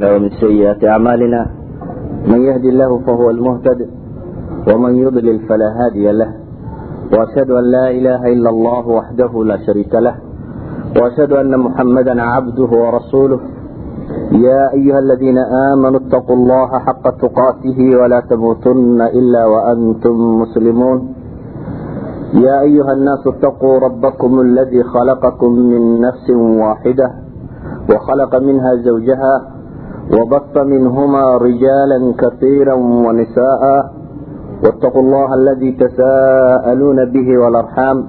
من سيئات أعمالنا من يهدي الله فهو المهتد ومن يضلل فلا هادي له وأشهد أن لا إله إلا الله وحده لا شريك له وأشهد أن محمدا عبده ورسوله يا أيها الذين آمنوا اتقوا الله حق تقاته ولا تموتن إلا وأنتم مسلمون يا أيها الناس اتقوا ربكم الذي خلقكم من نفس واحدة وخلق منها زوجها وبث منهما رجالا كثيرا ونساء واتقوا الله الذي تساءلون به والأرحام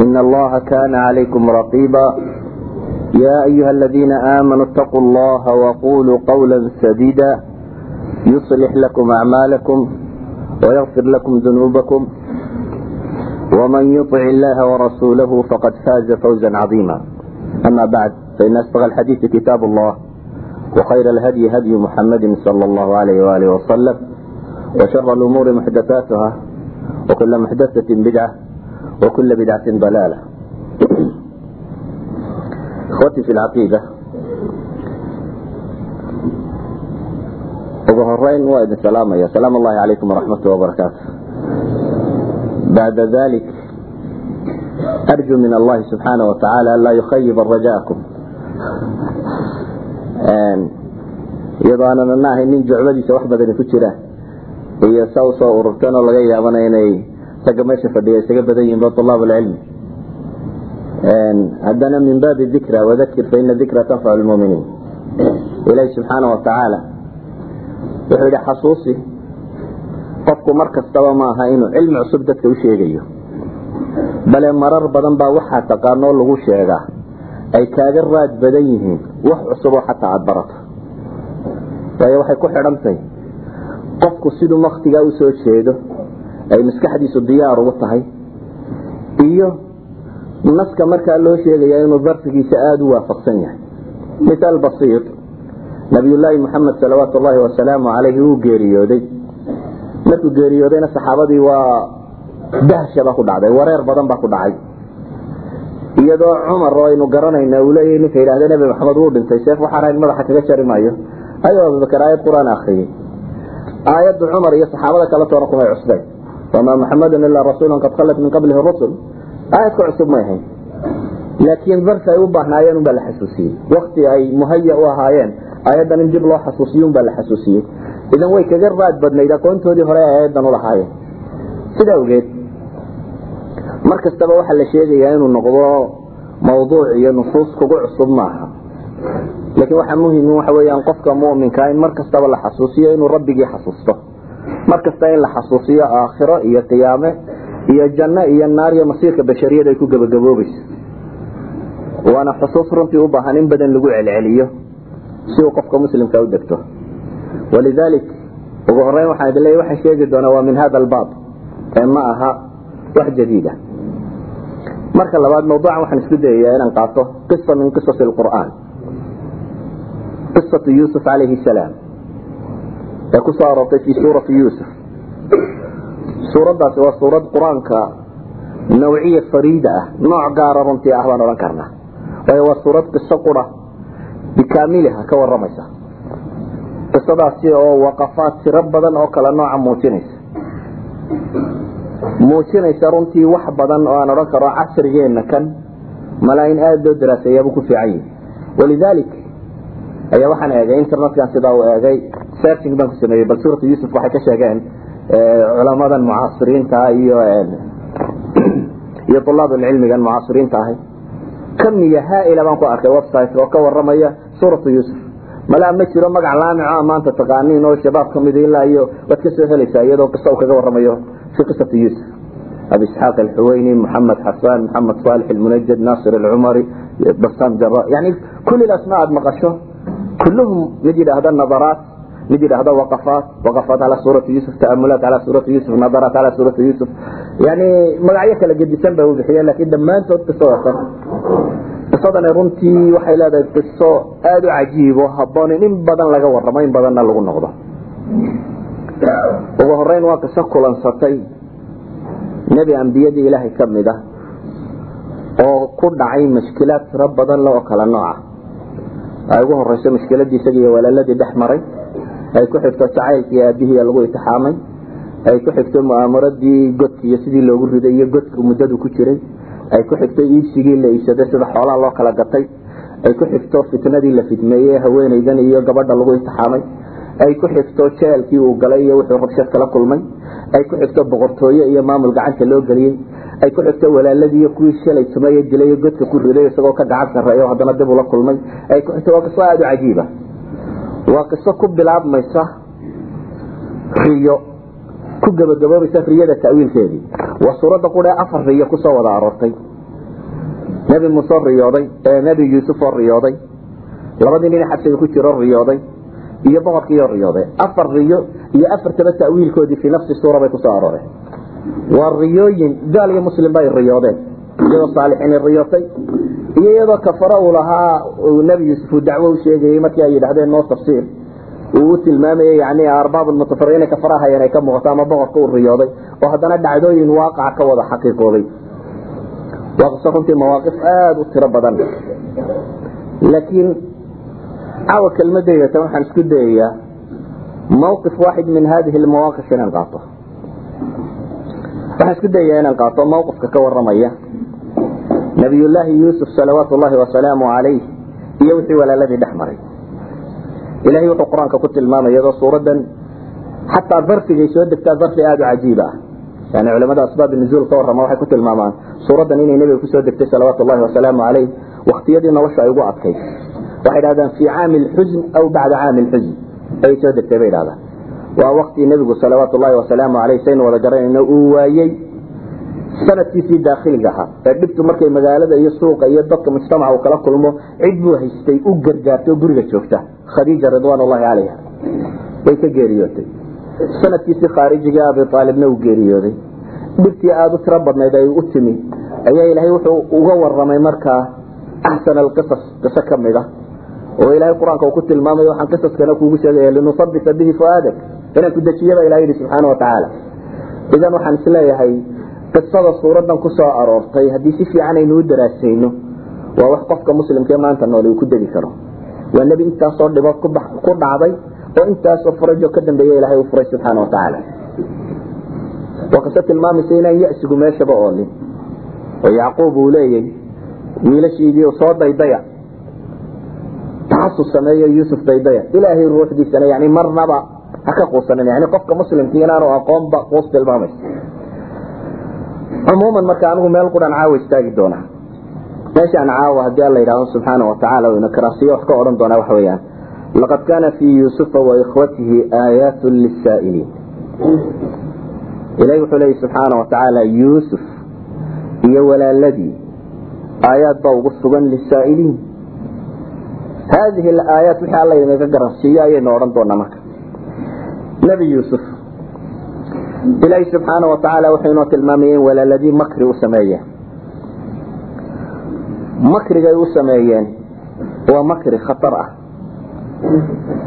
إن الله كان عليكم رقيبا يا أيها الذين آمنوا اتقوا الله وقولوا قولا سديدا يصلح لكم أعمالكم ويغفر لكم ذنوبكم ومن يطع الله ورسوله فقد فاز فوزا عظيما أما بعد فإن أصدق الحديث كتاب الله وخير الهدي هدي محمد صلى الله عليه وآله وسلم وشر الأمور محدثاتها وكل محدثة بدعة وكل بدعة ضلالة اخوتي في العقيدة ugu horeyn waa idin salaamaya salaam allahi calaykum waraxmatu wabarakaatu bacda dalik arju min allahi subxaana wa tacaala an laa yukhayib rajaakum iyadoo aanan ana ahay nin jucbadiisa wax badani ku jiraan. Iyo sa u soo ururteen oo laga yaabana inay ragga meesha fadhiya isaga badan yihiin ba alaab alcilmi haddana min baabi dikra wadakir faina dikra tanfacu lmuminiin. Ilaahi subxaana wa tacaala wuxuu yihi xasuusi qofku mar kastaba maaha inuu cilmi cusub dadka u bale marar badan baa waxaa taqaanoo lagu sheegaa ay kaaga raad badan yihiin wax cusuboo xataa aada barato waayo waxay ku xidhantahay qofku siduu waktigaa u soo jeedo ay maskaxdiisu diyaar ugu tahay iyo naska markaa loo sheegaya inuu darfigiisa aada u waafaqsan yahay. Mithaal basiir nabiyullaahi moxamed salawaatu ullaahi wasalaamu calayhi wuu geeriyooday. Markuu geeriyoodayna saxaabadii waa dahshaba ku dhacday wareer badan baa ku dhacay iyadoo cumar oo aynu garanayna uu leeyahy ninka yidhahda nebi maxamed wuu dhintay. Seef waxaan ahayn madaxa kaga jari maayo. Ayuu abubakar aayad qur'aan akriyey aayaddu cumar iyo saxaabada kale toona kumay cusbeen wamaa muxamedun ilaa rasuulun qad khalat min qablihi rusul. Aayad ka cusub may ahayn. Laakiin darsi ay u baahnaayeen unbaa la xasuusiyey. Wakti ay muhaya u ahaayeen aayaddan in dib loo xasuusiyo unbaa la xasuusiyey. Idan way kaga raad badnayd aqoontoodii hore ay aayaddan ulahaayeen sida awgeed mar kastaba waxaa la sheegayaa inuu noqdo mawduuc iyo nusuus kugu cusub maaha. Laakiin waxaa muhiim waxa weyaan qofka muminka in mar kastaba la xasuusiyo inuu rabbigii xasuusto. Mar kasta in la xasuusiyo aakhiro iyo qiyaame iyo janno iyo naar iyo masiirka bashariyada ay ku gebagaboobayso waana xusuus runtii u in badan lagu celceliyo si uu qofka muslimka u degto. Ugu horeyn waxaan idin leeyahy waxaan sheegi doonaa waa min hada albaab ee ma aha wax jadiida marka labaad mawduucan waxaan isku dayayaa inaan qaato qisa min qisasi alqur'aan. Qisatu yuusuf calayhi salaam. Ee ku soo aroortay fi suurati yuusuf. Suuraddaasi waa suurad qur'aanka nawciya fariida ah. Nooc gaara runtii ah baan odhan karnaa. Waayo waa suurad qiso qura bikaamiliha ka waramaysa qisadaasi oo waqafaad tiro badan oo kale nooca muujinaysa muujinaysa runtii wax badan oo aan odhan karo casrigeena kan malaa in aada loo daraaseeyaabuu ku fiican yihi walidaalik ayaa waxaan eegay internetkan sidaa uu eegay searching baan ku sameeyey bal suurata yuusuf waxay ka sheegeen culamadan mucaasiriinta iyo iyo ulaabulcilmigan mucaasiriinta ahay kamiya haaila baan ku arkay website oo ka waramaya suuratu yuusuf malaa ma jiro magac laamico maanta taqaaniin oo shabaab ka mid ilaa iyo waad ka soo helaysaa iyadoo qiso kaga waramayo fi qisati yuusuf. Abi isxaaq alxuweyni maxamed xasaan maxamed saalix almunajad naasir alcumari basam jara yani kul asmaa aad maqasho. Kulluhum mid yidhaahda nadaraat mid yidhaahda waqafaat. Waqafaat calaa suurati yuusuf ta'amulaat calaa suurati yuusuf nadaraat calaa suurati yuusuf. Yani magacyo kala gedisan bay u bixiyeen laakiin dhammaantood qisadatan qisadani runtii waxay leedahay qiso aada u cajiib oo habboon in badan laga warramo in badanna lagu noqdo. Ugu horeyn waa qiso kulansatay. Nebi ambiyadii ilaahay ka mid ah oo ku dhacay mashkilaad tiro badan le oo kala nooca ay ugu horeyso mushkiladii isaga iyo walaaladii dhex maray. Ay ku xigto jacaylkii aabihii lagu itixaamay ay ku xigto mu'aamaradii godka iyo sidii loogu riday iyo godka muddadu ku jiray ay ku xigto iibsigii la iibsaday sida xoolaha loo kala gatay. Ay ku xigto fitnadii la fidmeeyey haweenaydan iyo gabadha lagu itixaamay ay ku xigto jeelkii uu galay iyo wuxuu rabshad kala kulmay. Ay ku xigto boqortooye iyo maamul gacanta loo geliyey. Ay ku xigto walaaladii iyo kuwii shalay tumaye dilay godka ku riday isagoo ka gacan sarreeyo haddana dib ula kulmay. Ay ku xigto waa qiso aada u cajiiba waa qiso ku bilaabmaysa riyo ku gabagaboobaysa riyada ta'wiilkeedii. Waa suuradda qudhee afar riyo ku soo wada aroortay nebi muuse riyooday nebi yuusuf oo riyooday. Labadii nin xabsiga ku jiro riyooday iyo boqorkiioo riyooday. Afar riyo iyo afartaba ta'wiilkoodii fii nafsi suura bay ku soo arooreen waa riyooyin gaal iyo muslim bay riyoodeen. Iyadoo saalixiini riyootay iyo iyadoo kafaro uu lahaa nebi yuusuf uu dacwo u markii ay yidhahdeen noo tafsiir uu u tilmaamayey yani arbaab mutafari inay kafara hayeen ay ka muuqato ama boqorka uu riyooday oo haddana dhacdooyin waaqaca ka wada xaqiiqooday. Waa qiso runtii mawaaqif aada u tiro badan. Laakiin caawa kelmadeyda tan waxaan isku dayayaa mawqif waaxid min hadihi lmawaaqif inaan qaato. Waxaan isku dayayaa inaan qaato mawqifka ka waramaya nabiyullaahi yuusuf salawaatu ullahi wasalaamu calayh iyo wixii walaaladii dhex maray ilahay wuxuu qur'aanka ku tilmaamay iyadoo suuradan xataa darfigay soo degtaa darfi aada u cajiib ah. Yani culamada asbaab nuzuul ka warrama waxay ku tilmaamaan suuraddan inay nebiga ku soo degtay salawaatu ullahi wasalaamu calayh waktiyadii nolosha ay ugu adkayd. Waxay dhahdaan fii caami lxusn aw bacda caami lxusn ayay soo degtay bay dhahdaan waa waktii nebigu salawaatu ullahi wasalaamu caleyh saynu wada garanayno uu waayey sanadkiisii daakhiliga ahaa. Ee dhibtu markay magaalada iyo suuqa iyo dadka mujtamaca uu kala kulmo cid buu haystay u gargaartay oo guriga joogta khadiija ridwaan ullahi calayha way ka geeriyootay. Sanadkiisii khaarijiga abi aalibna uu geeriyooday. Dhibtii aada u tiro badnayd ay u timi. Ayaa ilaahay wuxuu uga waramay markaa axsan alqisas qiso ka mid a oo ilaahay qur'aanka uu ku tilmaamayo waxaan qisaskana kuugu sheegaya linusabita bihi fuaadak. Inaan ku dejiyaba ilaha yidhi subxaana watacaala idan waxaan is leeyahay qisada suuradan ku aroortay haddii si fiican aynu u daraasayno waa wax qofka muslimkaee maanta noole uu ku degi karo waa nebi intaasoo dhibood ku dhacday oo intaasoo furajo ka dambeeya ilahay uu furay subxaana watacaala waa qiso tilmaamaysa inaan yasigu meeshaba oolin oo yacquub uu leeyay wiilashiidii soo daydaya taxasus sameeyo yuusuf daydaya ilaahay ruuxdiisana yani marnaba ha ka quusanin yani qofka muslimkii inaanu aqoonba quus tilmaamaysa cumuuman marka anigu meel quran caawa istaagi doonaa meeshaan caawa haddii alla yidhaaho subxaana watacaala ina karaasiyo wax ka odhan doonaa waxa weeyaan. Laqad kaana fii yuusufa waikhwatihi aayaatun lisaa'iliin ilahi wuxuu leeyahy subxaana watacaala yuusuf iyo walaaladii aayaad baa ugu sugan lisaa'iliin haadihi alaayaat wixii alla inaga garansiiyo ayaynu odhan doonaa marka. Nebi yuusuf ilaahi subxaana wuxuu inoo tilmaamaya in walaaladii makri u sameeyeen makrigay u sameeyeen waa makri khatar ah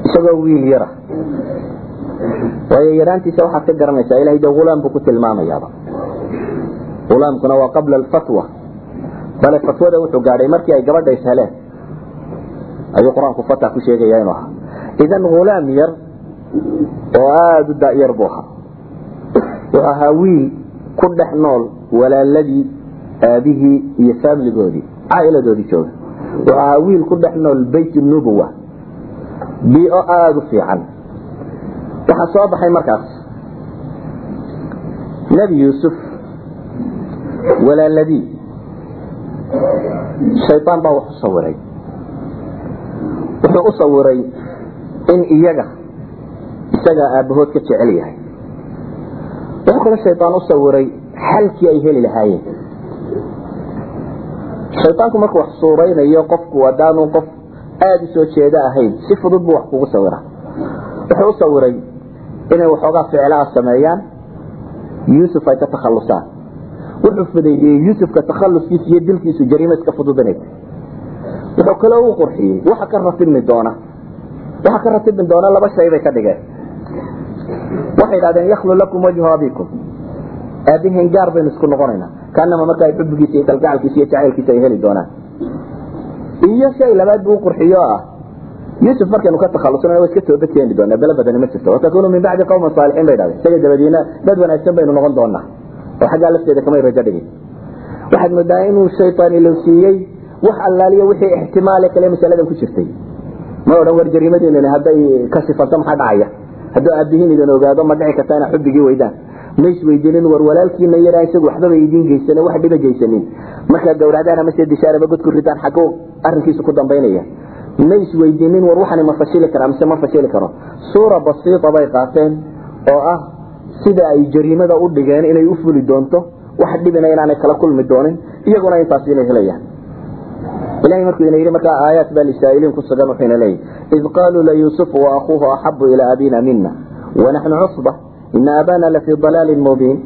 isagoo wiil yara. Waayo yaraantiisa waxaad ka garanaysaa ilahay de hulaam buu ku tilmaamayaaba. Hulaamkuna waa qabla alfatwa. Bale fatwada wuxuu gaadhay markii ay gabadha is heleen ayuu qur'aanku fata ku sheegaya inuu ahaa. Idan hulaam yar oo aada u dayar buu ahaa. Wuxuu ahaa wiil ku dhex nool walaaladii aabihii iyo faamligoodii caailadoodii jooga. Wuxuu ahaa wiil ku dhex nool bayt nubuwa. Bio aada u fiican. Waxaa soo baxay markaas. Nebi yuusuf walaaladii shaydaan baa wax sawiray. Wuxuu u sawiray in iyaga isagaa aabbahood ka jecel yahay. Wuxuu kaloo shaydaan u sawiray xalkii ay heli lahaayeen shaydaanku markuu wax suuraynayo qofku haddaanu qof aada u jeedo ahayn si fudud buu wax kugu sawira wuxuu u sawiray inay waxoogaa ficlaa sameeyaan yuusuf ay ka takhalusaan wuxuu fudaydiyey yuusufka takhaluskiisa iyo dilkiisu jariima iska fududanaysa wuxuu kaloo u qurxiyey waxa ka ratibmi doona waxa ka ratibmi doona laba shay bay ka dhigeen. Waxay idhahdeen yakhlu lakum wajhu abikum. Aabihiin gaar baynu isku noqonaynaa kaanama marka ay iyo kalgacalkiisa iyo jacaylkiisa ay heli doonaan. Iyo shay labaad buu qurxiyo ah. Yuusuf markaynu ka takhalusana waa iska toobad keeni doonaa bele badani ma jirto. Watakunu min bacdi qawmin saalixiin bay dhahday isaga dabadiina dad wanaagsan baynu noqon doonaa. Oo xaggaa lafteeda kamay rajo dhigin. Waxaad moodaa inuu shaytaan ilowsiiyey wax allaaliyo wixii ixtimaale kale masaladan ku jirtay. Ma odhan war jariimadiinani hadday ka sifanto maxaa dhacaya? Hadduu aabihiin idin ogaado ma dhici karta inaa xubbigii weydaan ma isweydiinin war walaalkiina yaraa isagu waxbaba idiin geysanin wax dhiba geysanin. Markaad gawracdaan ama se ku ridaan xagguu arrinkiisu ku dambaynaya. Ma isweydiinin war waxani ma fashili karaa mise ma fashili karo. Suura basiita bay qaateen oo ah sida ay jariimada u dhigeen inay u fuli doonto wax dhibina inaanay kala kulmi doonin iyaguna intaas inay helayaan. Ilahay markuu ina yidhi markaa aayaat baa lisaa'iliin ku sugan wuxuu ina leeyahy id qaaluu layuusufu waakhuuhu axabu ilaa abina mina wanaxnu cusba ina abana lafii dalaalin mubiin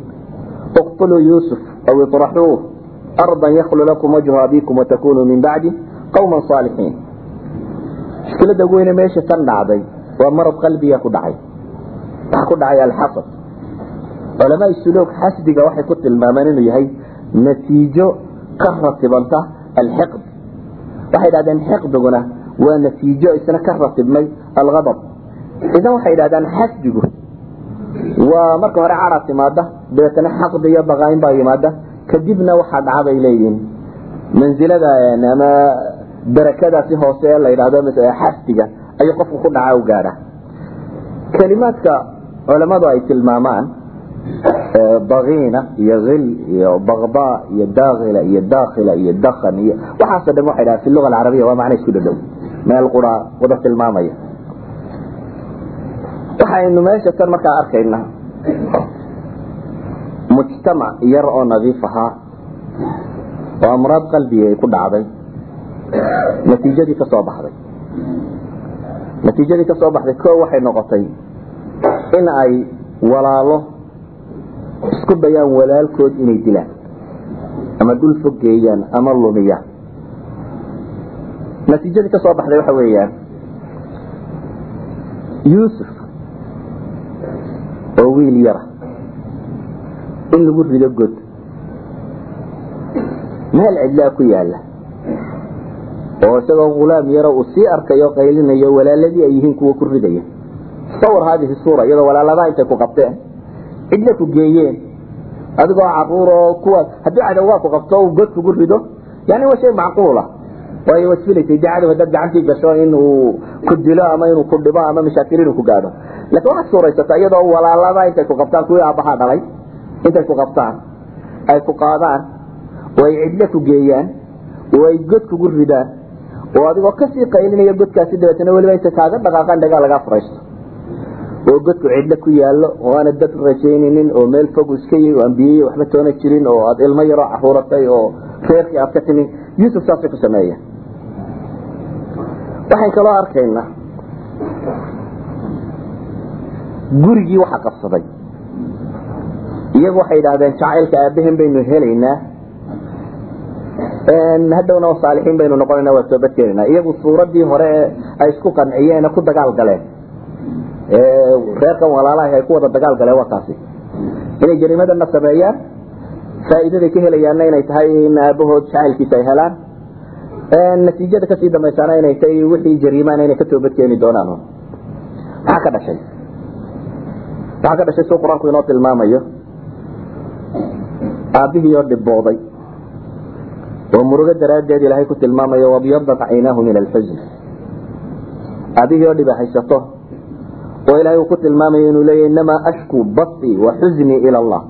iqtuluu yuusuf aw iطraxuuh ardan yaklu lakum wajhu abikum watakunuu min bacdi qawman saalixiin mushkiladda ugu weyne meesha tan dhacday waa marab qalbiga ku dhacay waxaa ku dhacay alxasad culamaa suluog xasdiga waxay ku tilmaamaan inuu yahay natiijo ka ratibanta alxiqd waxay dhahdeen xiqdiguna waa natiijo isna ka ratibmay alghadab idan waxay dhahdaan xasdigu waa marka hore cara timaada dabeetana xaqdi iyo baqaayn baa yimaada kadibna waxaa dhaca bay leeyihiin. Mansilada ama darakadaasi hoose ee la yidhahdo xasdiga ayuu qofku ku dhaca u gaadha. Kelimaadka culamadu ay tilmaamaan bakiina iyo il iyo bakda iyo daakila iyo daakila iyo dakan iyo waxaaso dhan waxay dhaha fi luga alcarabiya waa macna isku dhadhow. Meel qura wada tilmaamaya waxaynu meesha tan markaa arkayna. Mujtamac yar oo nadiif ahaa oo amraad qalbiga ay ku dhacday natiijadii ka soo baxday. Natiijadii ka soo baxday ko waxay noqotay in ay walaalo isku dayaan walaalkood inay dilaan ama dhul foggeeyaan ama lumiyaan. Natiijadii ka soo baxday waxa weeyaan yuusuf oo wiil yara in lagu rido god. Meel cidlaa ku yaalla oo isagoo hulaam yaro uu sii arkayo qaylinayo walaaladii ay yihiin kuwa ku ridaya sawir haadihi suura iyadoo walaaladaha intay ku qabteen cidla ku geeyeen. Adigoo carruur oo kuwaas haddii cadowgaa ku qabto uu god kugu rido yani waa shay macquula. waayo waad filaysay dee cadow haddaad gacantii gasho in uu ku dilo ama inuu ku dhibo ama mashaakil inuu ku gaadho laakiin waxaad suuraysataa iyadoo walaalada intay ku qabtaan kuwii aabbahaa dhalay intay ku qabtaan ay ku qaadaan oo ay cidlo ku geeyaan oo ay god kugu ridaan oo adigoo ka sii qaylinaya godkaasi dabeetana weliba intay kaaga dhaqaaqaan dhagaa lagaa furaysto oo godku cidlo ku yaallo oo aana dad rajaynaynin oo meel fog iska y aan biyey waxba toona jirin oo aad ilmo yaroo caruuratay oo reerkii aad ka timi yuusuf saasay ku sameeyeen waxaan kaloo arkaynaa gurigii waxa qabsaday. Iyagu waxay idhahdeen jacaylka aabbahen baynu helaynaa. Hadhowna saalixiin baynu noqonayna waa toobadkeenana iyagu suuradii hore ay isku qanciyeen ku dagaal galeen. Reerkan walaalaha ay ku wada dagaal galeen waa kaasi. Inay jariimadana sameeyaan faa'iidaday ka helayaanna inay tahay in aabahood jacaylkiisa ay helaan natiijada ka sii dambaysaana inay tahay wixii jariimaana inay ka toobadkeeni doonaan. Maxaa ka dhashay. Waxaa ka dhashay suu qur'aanku inoo tilmaamayo. Aabbihii oo dhibooday oo murugo daraaddeed ilaahay ku tilmaamayo wabyadat caynaahu min alxusn aabbihii oo dhiba haysato. Oo ilaahay uu ku tilmaamayo inuu leeyahy inamaa ashku basii wa xusnii ila allah.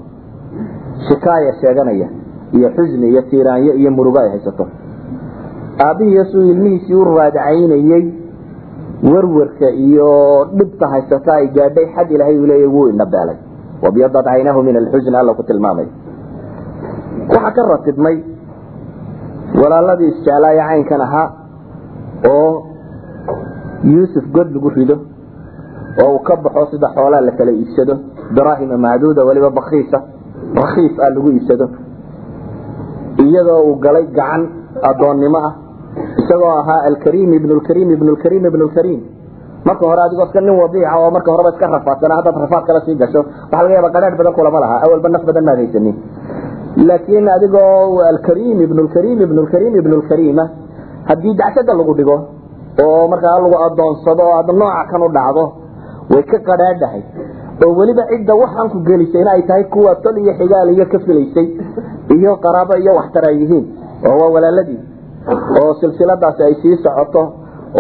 Shikaaya sheeganaya iyo xusni iyo tiiraanyo iyo murugo ay haysato aabbihii ilmihiisii u raadacaynayey werwerka iyo dhibta haysata ay gaadhay xad ilaahay uu leeyahy wuu indhabeelay wabyadat caynaahu min alxusn alla ku tilmaamayo waxaa ka ratibmay walaaladii isjeclaayo caynkan ahaa oo yuusuf god lagu rido oo uu ka baxo sida xoolaa la kala iibsado daraahima macduuda weliba bakiisa rakiis ah lagu iibsado. Iyadoo uu galay gacan adoonnimo ah isagoo ahaa alkariim ibn lkariim ibn lkariim ibn lkariim marka hore adigoo iska nin wadiica oo marka horeba iska rafaadsana haddaad rafaad kala sii gasho waxaa laga yaaba qadhaadh badan kulama laha awalba naf badan maad haysanin laakiin adigoo alkariim ibn lkariim ibn lkariim ibn lkariima haddii dacsada lagu dhigo oo markaa lagu adoonsado oo aad nooca kan u dhacdo way ka qadhaadhahay. Oo weliba cidda waxaan ku gelisayna ay tahay kuwa tol iyo xigaal iyo ka filaysay iyo qaraabo iyo waxtar ay yihiin oo waa walaaladii oo silsiladaasi ay sii socoto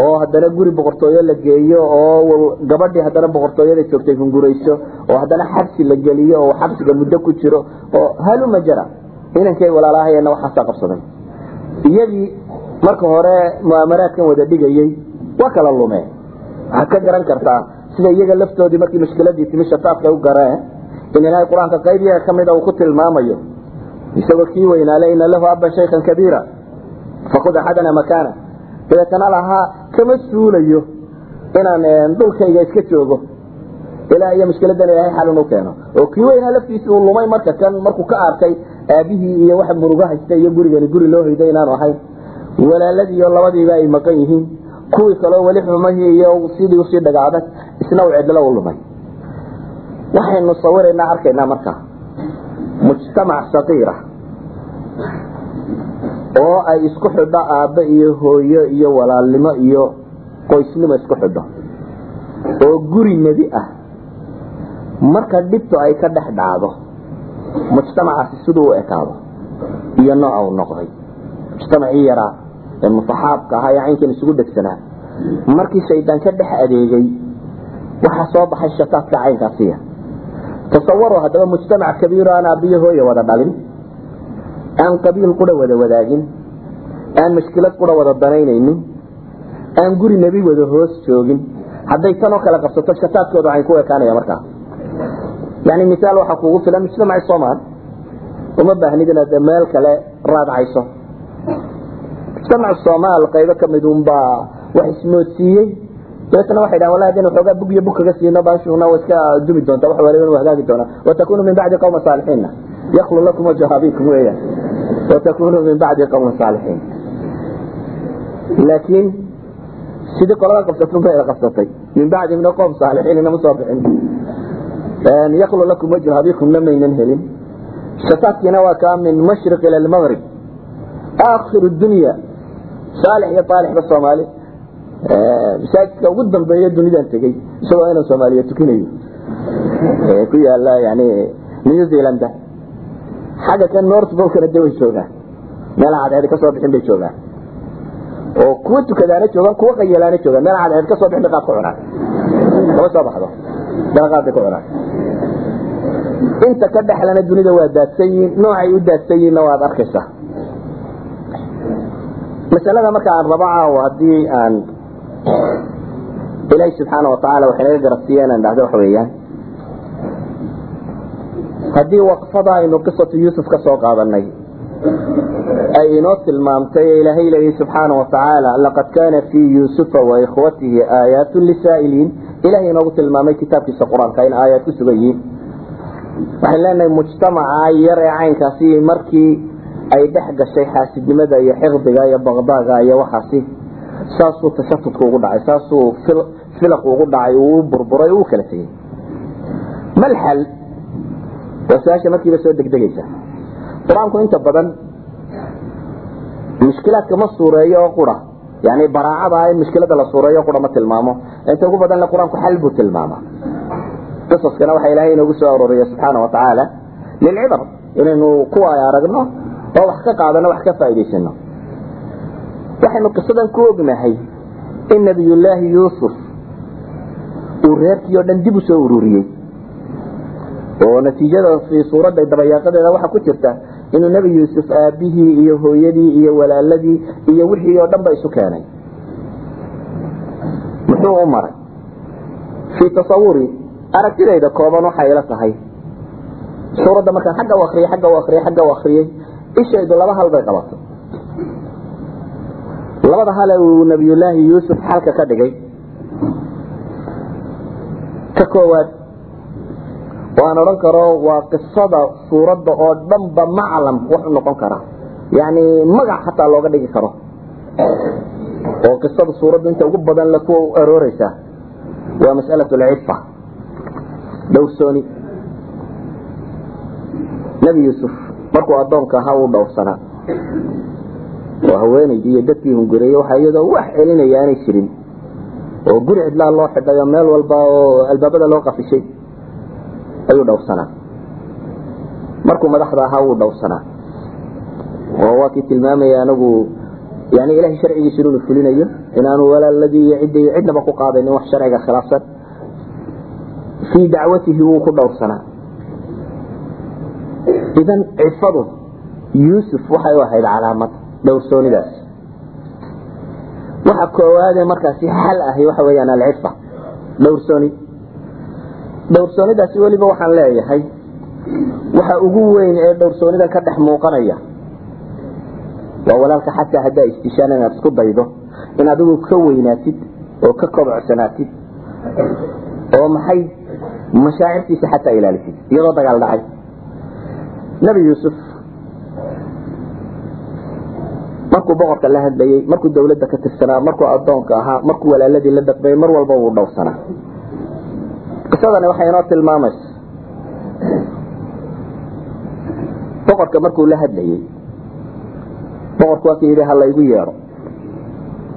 oo haddana guri boqortooyo la geeyo oo gabadhii haddana boqortooyada joogtay hungurayso oo haddana xabsi la geliyo oo xabsiga muddo ku jiro oo haluma jara inankay walaalahayana waxaasaa qabsaday iyadii marka hore mu'amaraadkan wada dhigayey waa kala lumeen. Waxaad ka garan kartaa sida iyaga laftoodii markii mushkiladii timi shataafka u gareen in ilaahay qur'aanka qayb iyaga kamida uu ku tilmaamayo. Isagoo kii weynaale ina lahu aban shaykhan kabiira fakud axadana makaana dabeetana lahaa kama suulayo inaan dhulkayga iska joogo ilaa iyo mushkiladan ilaahay xalin u keeno oo kii weynaa laftiisi uu lumay marka kan markuu ka arkay aabihii iyo waxa muruga haysta iyo gurigani guri loo hoyday inaanu ahayn walaaladii iyo labadiiba ay maqan yihiin kuwii kaleo weli xumahii iyo sidii u sii dhagaaday isna uu cidlo u lumay waxaynu sawiraynaa arkaynaa markaa mujtamac saqiira oo ay isku xidho aabbe iyo hooyo iyo walaalnimo iyo qoysnimo isku xidho oo guri nebi ah. Marka dhibtu ay ka dhex dhacdo mujtamacaasi siduu u ekaado iyo nooca uu noqday. Mujtamacii yaraa ee musaxaabka ahaa ee caynkan isugu dhegsanaa. Markii shaydaan ka dhex adeegay waxaa soo baxay shataadka caynkaasiya tasawaro haddaba mujtamac kabiiro aan aabbiyo hooye wada dhalin aan qabiil qura wada wadaagin. Aan mashkilad qura wada danaynaynin. Aan guri nebi wada hoos joogin. Hadday tanoo kale qabsato shataadkooda waxay ku ekaanaya markaa. Yani misaal waxaa kuugu filan mujtamaci somal uma baahnid inaad meel kale raadcayso mujtamac somaal qaybo ka mid unbaa wax ismoodsiiyey dabeetna waxay dhahan wallahi hadaynu xoogaa bug iyo bug kaga siino baashuna waa iska dumi doonta wax waliba waa hagaagi doonaa watakunu min bacdi qawma saalixiina yaklu lakum wajha abikum weeyaan watakunu min bacdi qawma saalixiin laakiin sidii qolada qabsatun bay qabsatay min bacdi min qowm saalixiin inama soo bixin yaklu lakum wajha abikumna maynan helin shataadkiina waa kaa min mashriq ila almaghrib aakhiru dunya saalix iyo aalixba soomaali masaajidka ugu dambeeya dunidan tegey isagoo inaan soomaaliya tukinayo ku yaalla yani new zealand xagga kan north bolkana de way joogaan meela cadceed ka soo bixin bay joogaan oo kuwa tukadaana joogaan kuwa qayalaana joogaan meel cadceed ka soo bixin bay qaad ku cunaan kama soo baxdo. Dana qaad bay ku cunaan inta ka dhexlana dunida waa daadsan yihiin noocay u daadsan yihiinna waad arkaysaa. Masalada marka aan rabo caawo haddii aan ilaahi subxaana watacaala waxay naga garabsiiya inaan dhahdo waxa weeyaan haddii waqfada aynu qisatu yuusuf ka soo qaadanay ay inoo tilmaamtay ee ilaahay leeyahy subxaana watacaala laqad kaana fii yuusufa wa ikhwatihi aayaatu lisaa'iliin. Ilahay inoogu tilmaamay kitaabkiisa qur'aanka in aayaad ku sugan yihiin. Waxaan leenahay mujtamaca yar ee caynkaasi markii ay dhex gashay xaasidnimada iyo xiqdiga iyo baqdaaga iyo waxaasi saasuu tashatudku ugu dhacay saasuu filaqu ugu dhacay uu burburay uu kala tegey malxal waa su'aasha markiiba soo degdegaysa. Qur'aanku inta badan mushkilaadka ma suureeyo oo qura. Yani baraacada in mushkilada la suureeyo qura ma tilmaamo. Inta ugu badanna qur'aanku xal buu tilmaama qisaskana waxaa ilaahay inoogu soo arooriya subxaana watacaala lilcibar inaynu kuwa ay aragno oo wax ka qaadano wax ka faa'idaysano waxaynu qisadan ku ognahay in nabiyullaahi yuusuf uu reerkii oo dhan dib u soo ururiyey oo natiijada suuradda dabayaaqadeeda waxaa ku jirta inuu nebi yuusuf aabihii iyo hooyadii iyo walaaladii iyo wixii oo dhan ba isu keenay. Muxuu u maray? Fii tasawuri aragtidayda kooban waxay ila tahay. Suuradda markaan xagga u akriyay agga u akriyay agga akriyey ishaydu laba hal bay qabatay labada hale uu nabiyullaahi yuusuf xalka ka dhigay. Ka koowaad waan odhan karo waa qisada suuradda oo dhanba maclam wuxuu noqon karaa. Yani magac xataa looga dhigi karo. Oo qisada suuraddu inta ugu badan la ku arooreysa waa mas'alat alcifa dhowrsooni nebi yuusuf markuu addoonka ahaa uu dhowrsanaa. Oo haweenaydii iyo dadkii hungureeyey waxa iyadoo wax celinaya aanay jirin. Oo guri cidlaa loo xidhay oo meel walba oo albaabada loo qafishay ayuu dhowrsanaa. Markuu madaxda ahaa wuu dhowrsanaa. Oo waa kii tilmaamaya anagu yani ilahay sharcigiisa inuu fulinayo inaanu walaaladii iyo cidda cidnaba ku qaadanin wax sharciga khilaafsan. Fii dacwatihi wuu ku dhowrsanaa. Idan cifadu yuusuf waxay u ahayd calaamad dhowrsoonidaas. Waxa koowaadee markaasi xal ahi waxa weyaan alcifa dhowrsooni dhowrsoonidaasi weliba waxaan leeyahay. Waxa ugu weyn ee dhowrsoonidan ka dhex muuqanaya waa walaalka xataa haddaa istishaan inaad isku daydo in adigu ka weynaatid oo ka kobcodsanaatid oo maxay mashaacirtiisa xataa ilaalisid iyadoo dagaal dhacay. Nebi yuusuf markuu boqorka la hadlayey markuu dawladda ka tirsanaa markuu adoonka ahaa markuu walaaladii la dhaqbayay mar walba wuu dhowrsanaa qisadani waxay inoo tilmaamaysa boqorka markuu la hadlayey boqorku waa ka yidhi ha laygu yeedho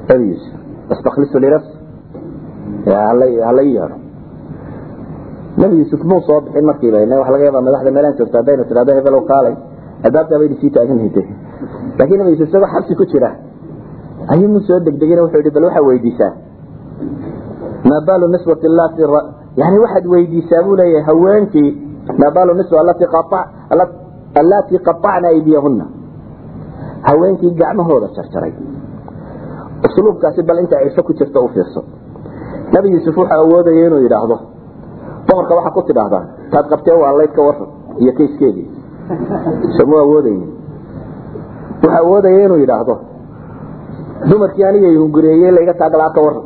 nebi yuusuf astaklisu linafsi hala ii yeedho nebi yuusuf muu soo bixin markiiba waxa laga yaabaa madaxda meelaan joogta haddaynu tidhahdo hebelow kaalay albaabtaa baynu sii taaganhayde laakiin nabi yuusuf isagoo xabsi ku jira. Ayuu mu soo degdegin wuxuu yidhi bal waxaa weydiisaa maa baalu niswati allati yani waxaad weydiisaa buu leeyahay haweenkii maa baalu niswa allatii qaطacna aydiyahuna haweenkii gacmahooda jarjaray usluubkaasi bal inta ciso ku jirta u fiirso. Nabi yuusuf wuxuu awoodaya inuu yidhaahdo. Boqorka waxaa ku tidhaahdaa taad qabtee waa layd ka waran iyo kayskeedii somu awoodayni wuxuu awoodaya inuu yidhaahdo dumarkii aniga hungureeyey layga taaglaa ka waran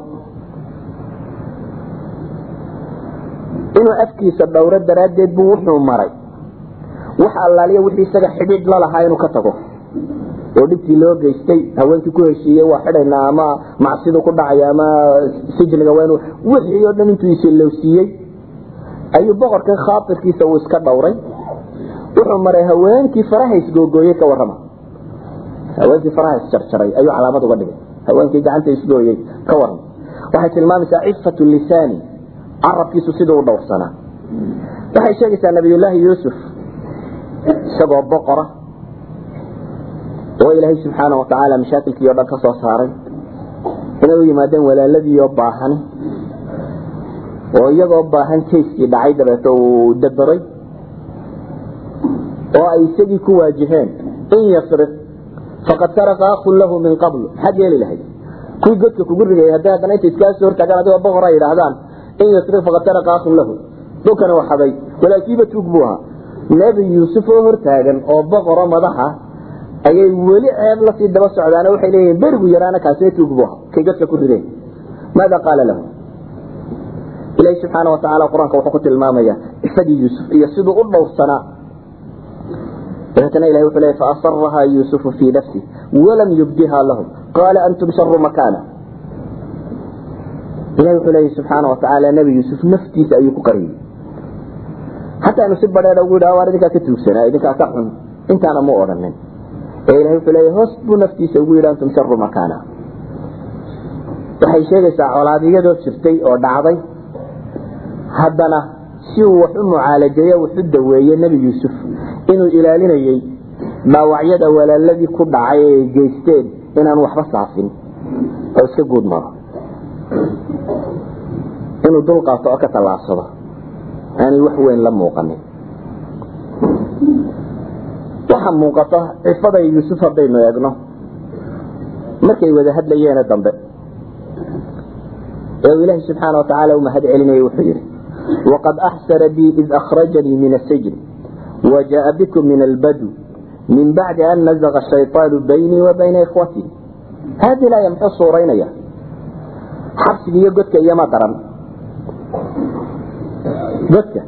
inuu afkiisa dhowro daraaddeed buu wuxuu maray. Wax allaaliya wixii isaga xidhiidh la lahaa inuu ka tago. Oo dhibkii loo geystay haweenkii ku heshiiyey waa xidhaynaa ama macsidu ku dhacaya ama sijniga waa wixii oo dhan intuu isilowsiiyey ayuu boqorkan khaatirkiisa uu iska dhowray. Wuxuu maray haweenkii faraha isgoogooyey ka warrama. Haweenkii faraha isjarjaray ayuu calaamad uga dhigay. Haweenkii gacanta isgooyey ka warram waxay tilmaamaysaa cifatu lisaani carabkiisu siduu u dhowrsanaa waxay sheegaysaa nabiyullaahi yuusuf isagoo boqora oo ilaahay subxaana watacaala mashaakilkii o dhan ka soo saaray. Inay u yimaadeen walaaladiioo baahani oo iyagoo baahan jayskii dhacay dabeeto uu dabaray oo ay isagii ku waajiheen in yasriq faqad saraka akun lahu min qabl maxaad yeeli lahayd kuwii godka kugu rigayay hadday haddana inta iskaa soo hortaagaan adigoo boqor ay yidhaahdaan in yasriq faqad lahu. Dhulkana waa xaday walaalkiiba tuug buu ahaa. Nebi yuusuf oo hortaagan oo boqoro madaxa ayay weli ceeb la sii daba socdaan waxay leeyihiin berigu yaraana kaasina tuug buu ahaa. Kay ku rideen. Maada qaala lahu? Ilaahi subxaana watacaala qur'aanka wuxuu ku tilmaamaya isagii yuusuf iyo siduu u dhowrsanaa. Dabeetana ilahi wuxuu leeyahy faasarahaa yuusufu fii nafsi walam yubdiha lahum qaala antum sharu makaana ilahi wuxuu leeyahy subxaana watacaala nebi yuusuf naftiisa ayuu ku qariyey. Hataa inu si badheedha ugu yidhaha waar idinkaa ka tuugsanaa idinkaa ka xun intaana mu odhanin ee ilahi wuxuu leeyahy hoos buu naftiisa ugu yidhi antum sharu makaana waxay sheegaysaa colaadiyadoo jirtay oo dhacday. Haddana si uu wax u mucaalajeeyo wax u daweeye nebi yuusuf inuu ilaalinayey dhaawacyada walaaladii ku dhacay ee geysteen inaan waxba saafin. Oo iska guud maro inuu dul qaato oo ka tallaabsado. Aanay wax weyn la muuqanin. Waxa muuqata cifaday yuusuf haddaynu eegno. Markay wada hadlayeene dambe. Ee uu ilaahi subxaana watacaala u mahad celinayay wuxuu yidhi waqad axsana bii id akhrajanii min asijn wajaءa bikum min albadu min bacdi an nazaqa shayطaanu baynii wa bayna ikhwatii haadi laaya muxuu suuraynaya xabsiga iyo godka iyoma daran godka.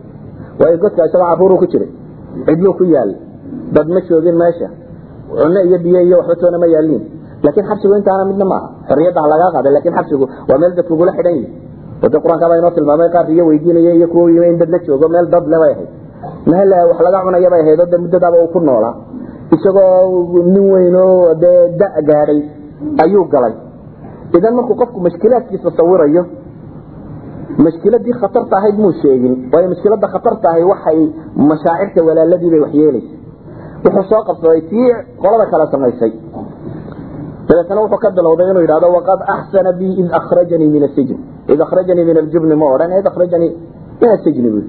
Waayo godka isagoo caruuru ku jiray. Cidluu ku yaal. Dad ma joogin meesha. Cunno iyo biyo iyo waxba toona ma yaaliin laakiin xabsigu intaana midna maaha xorriyadda ha lagaa qaaday laakiin xabsigu waa meel dad kugula xidhan yihi wada qur'aanka baa inoo tilmaamay qaar iyo weydiinaya iyo kuwa yimi in dad la joogo meel dad le bay ahayd. Meel wax laga cunaya bay ahayd oo de muddadaaba uu ku noolaa isagoo nin weyn dee da gaadhay ayuu galay. Idan markuu qofku mashkilaadkiisa sawirayo mashkiladii khatarta ahayd muu sheegin waayo mashkilada khatarta ahay waxay mashaacirta walaaladiibay waxyeelaysa. Wuxuu soo qabsaday tii qolada kale samaysay. Dabeetana wuxuu ka bilowday inuu yidhahdo waqad axsana bi id akhrajanii min asijn id akhrajanii min aljubni ma odhan id akhrajanii min asijni bu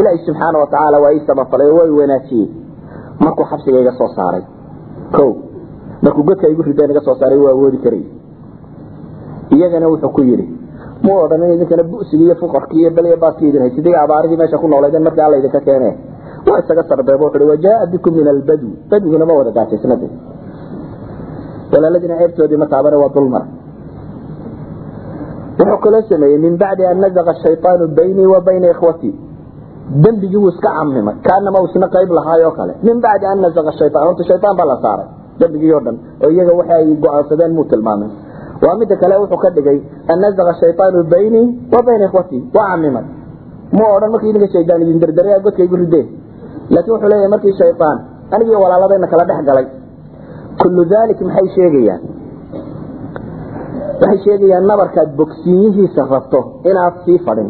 ilaahi subxaana watacaala waa ii samafalay oo waa i wanaajiyey. Markuu xabsiga iga soo saaray o markuu godka igu rideen iga soo saaray waa awoodi karay. Iyagana wuxuu ku yidhi mu odhan in idinkana bu'sigi iyo fuqarkii iyo beliya baaskii idin haysid iga abaaridii meesha ku noolaydeen markii alla idinka keene waa isaga sarbeebo wuxuu hi wajaa bikum min albadwi badwiguna ma wada gaajaysnade walaaladiina ceebtoodii ma taabane waa dulmar. Wuxuu kaloo sameeyey min bacdi an nazaqa shayطaanu baynii wa bayna ikhwatii dembigii wuu iska camimay kaanama isna qayb lahaayoo kale. Min bacdi an nazaqa shayaan horta shayaan baa la saaray. Dembigii o dhan oo iyaga waxa ay go'aansadeen muu tilmaamay waa midda kale wuxuu ka dhigay an nazaqa shayطaanu baynii wa bayna ikhwatii waa camimay mu odhan markii idinka shaydaan idin derderay godka igu rideen. Laakiin wuxuu leeyahay markii shayaan anigii walaaladayna kala dhex galay. Kullu dalik maxay sheegayaan? Waxay sheegayaan nabarkaad bogsiinyihiisa rabto inaad sii fadhin.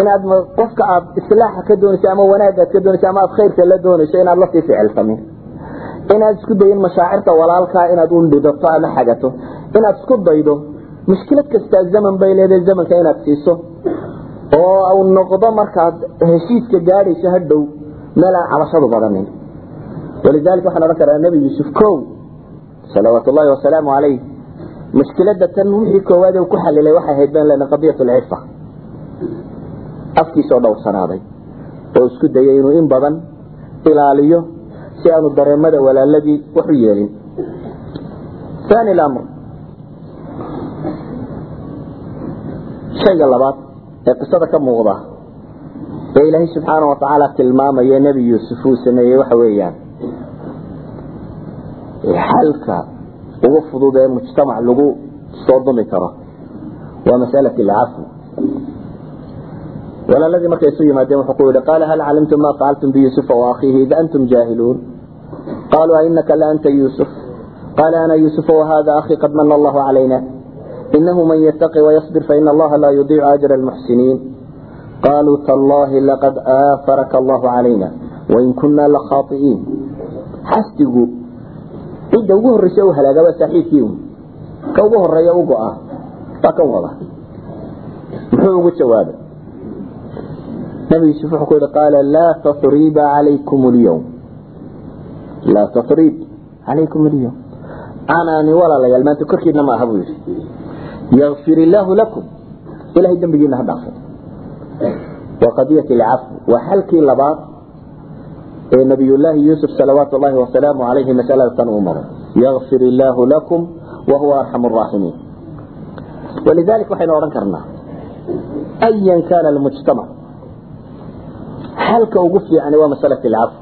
Inaad qofka aad islaaxa ka doonayso ama wanaagaad ka doonayso ama aad khayrka la doonayso inaad la sii ficilsamin inaad isku dayin mashaacirta walaalkaa inaad un dhidato ama xagato. Inaad isku daydo mushkilad kastaa zaman bay leedahay zamanka inaad siiso. Oo u noqdo markaad heshiiska gaadhayso meel aan cabashadu badanin. Walidalika waxaan odhan karaa nebi yuusuf o salawaat ullahi wasalaamu calayh mushkilada tan wixii koowaad ku xalilay waxay ahayd baan lena qadiyat lcifa afkiisoo dhowrsanaaday. Oo isku dayay inuu in badan ilaaliyo si aanu dareemada walaaladii wax u yeelin. Ani mr shayga labaad ee qisada ka muuqda ee ilaahay subxaana watacaala tilmaamaya nebi yuusuf uu sameeyey waxa weeyaan. Xalka ugu fudud ee mujtamac lagu soo dumi karo waa masalat alcafw walaaladii markay isu yimaadeen wuxuu ku yihi qaala hal calimtum ma facaltum biyuusufa waakhiihi id antum jaahiluun qaluu ainaka la anta yuusuf qaala ana yuusufa wahada akhii qad mana allahu calayna inahu man ytaqi wayصbir faina allaha laa yudiicu ajra almuxsiniin qaluu tallahi laqad aafaraka allahu calayna wain kuna lakhaai'iin xasdigu cidda ugu horeysa u halaaga waa saaxiibkii ka ugu horreeya u go-a waa kan wada muxuu ugu jawaabay nabi yuusuf wuxuu ku yihi qaala laa tatriiba calaykum اlyawm laa tatriib calaykum اlyawm canaani walaalayaal maanta korkiina ma buu yihi yakfir illaahu lakum. Ilahay dembigiina ha dhaafay waa qadiyat alcafw waa xalkii labaad ee nabiyullaahi yuusuf salawaatu llahi wasalaamu calayhi masalada tan uu maray. Yakfir illaahu lakum wa huwa arxam araaximiin walidalik waxaynu odhan karnaa. Ayan kana almujtamac xalka ugu fiicani waa masalat alcafw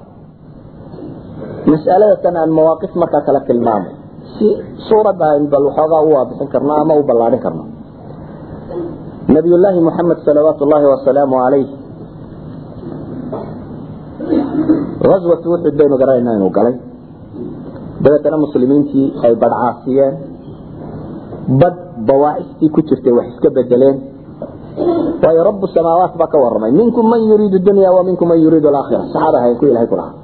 mas'alada tan aan mawaaqif markaa kala tilmaamay si suuradda aynu bal waxoogaa u waadixin karno ama u ballaadhin karno nabiyullaahi moxamed salawaatu ullaahi wasalaamu calayh aswatu uxud baynu garanayna inuu galay. Dabeetana muslimiintii ay badhcaasiyeen bad bawaacistii ku jirtay wax iska bedeleen waayo rabu samaawaat baa ka waramay minkum man yuriidu dunya wa minkum man yuriidu alaakhira saxaaba ahayn ku ilahay ku lahaa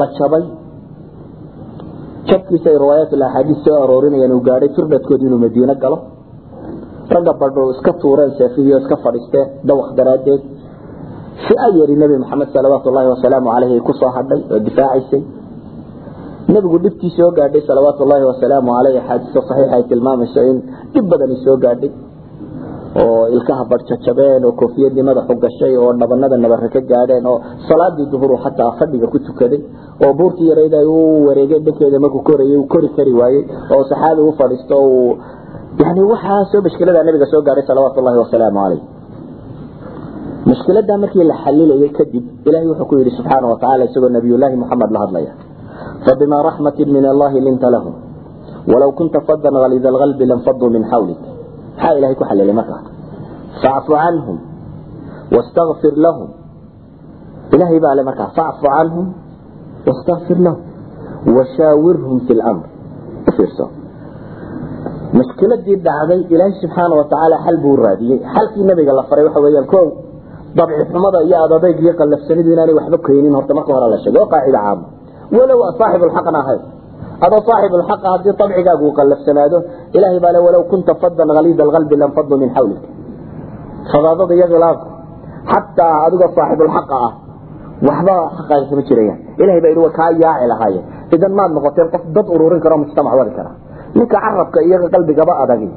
la jabay. Jabkiisa ay riwaayaat axaadiis soo aroorinayaan uu gaadhay firdhadkoodi inuu madiine galo. Ragga badho iska tuureen seefihii oo iska fadhiisteen dawaq daraaddeed. Si a yari nebi maxamed salawaatu llaahi wasalaamu caleyh ay ku soo hadhay oo difaacaysay nebigu dhibtii soo gaadhay salawaatu llaahi wasalaamu caleyh axaadiista saxiixa ay tilmaamayso in dhib badani soo gaadhay oo ilkaha badjajabeen oo koofiyadii madaxu gashay oo dhabanada nabare ka gaadheen oo salaadii duhuru xataa fadhiga ku tukaday oo buurtii yarayd ay u wareegeen dhankeeda markuu korayay uu kori kari waayey oo saxaabi u fadhiisto uu yani waxaasoo mashkilada nabiga soo gaadhay salawaatu llahi wasalaamu caleyh mashkiladaa markii la xalilayay kadib ilahay wuxuu ku yidhi subxaana watacaala isagoo nabiyullaahi muxamed la hadlaya fabima raxmatin min allahi linta lahum walaw kunta fadan halida alqalbi lanfaduu min xawlik maxaa ilahay ku xalilay? Markaa facfu canhum wastakfir lahum. Ilaahay baa le markaa facfu canhum wastakfir lahum. Washaawirhum fi lamr u fiirso? Mushkiladii dhacday ilaahay subxaana watacaala xal buu raadiyey. Xalkii nabiga la faray waxa weyaan ko dabci xumada iyo adadayg iyo qallafsanidu inaanay waxba keenin horta marka hore la sheegay oo qaacida caama walow saaxibulxaqna ahayd adoo saaxibulxaqa haddii dabcigaagu uu qallafsanaado ilaahay baa le walow kunta fadan haliida alqalbi lanfadu min xawlik fadaadada iyo khilaafka xataa adigoo saaxibulxaqa ah waxba xaqaaga kama jirayaan ilahay baa yidhi wa kaa yaaci lahaayeen idan maad noqoteen qof dad ururin karo mujtamac wadi kara ninka carabka iyo qalbigaba adagi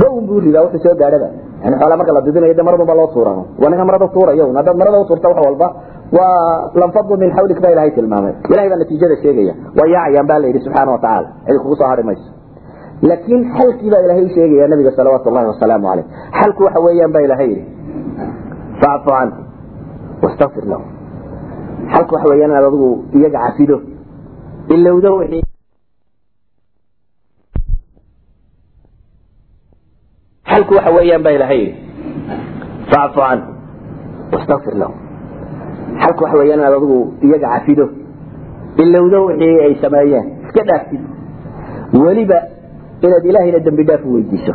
gown buu ridaa wuxuu soo gaadhaba yani xoolaa marka la didinayo de maradunba loo tuura waa ninka marada tuurayo haddaad marada utuurta wax walba waa lanfadu min xawlik baa ilahay tilmaamay. Ilahay baa natiijada sheegaya. Waa yaacayaan baa la yidhi subxaana watacaala cidi kugu soo hari mayso. Laakiin xalkii baa ilahay u sheegaya nabiga salawaatu llahi wasalaamu caleyh xalku waxa weeyaan baa ilahay yidhi facfu canhu wastakfir lahu. Xalku waxa weeyaan inaad adigu iyaga cafido ilowdo wixii xalku waxa weeyaan baa ilahay yidhi facfu canhu wastakfir lahu xalku waxa weeyaan inaad adigu iyaga cafido. Ilowdo wixii ay sameeyeen iska dhaaftid weliba inaad ilaahayna dembi dhaaf u weydiiso.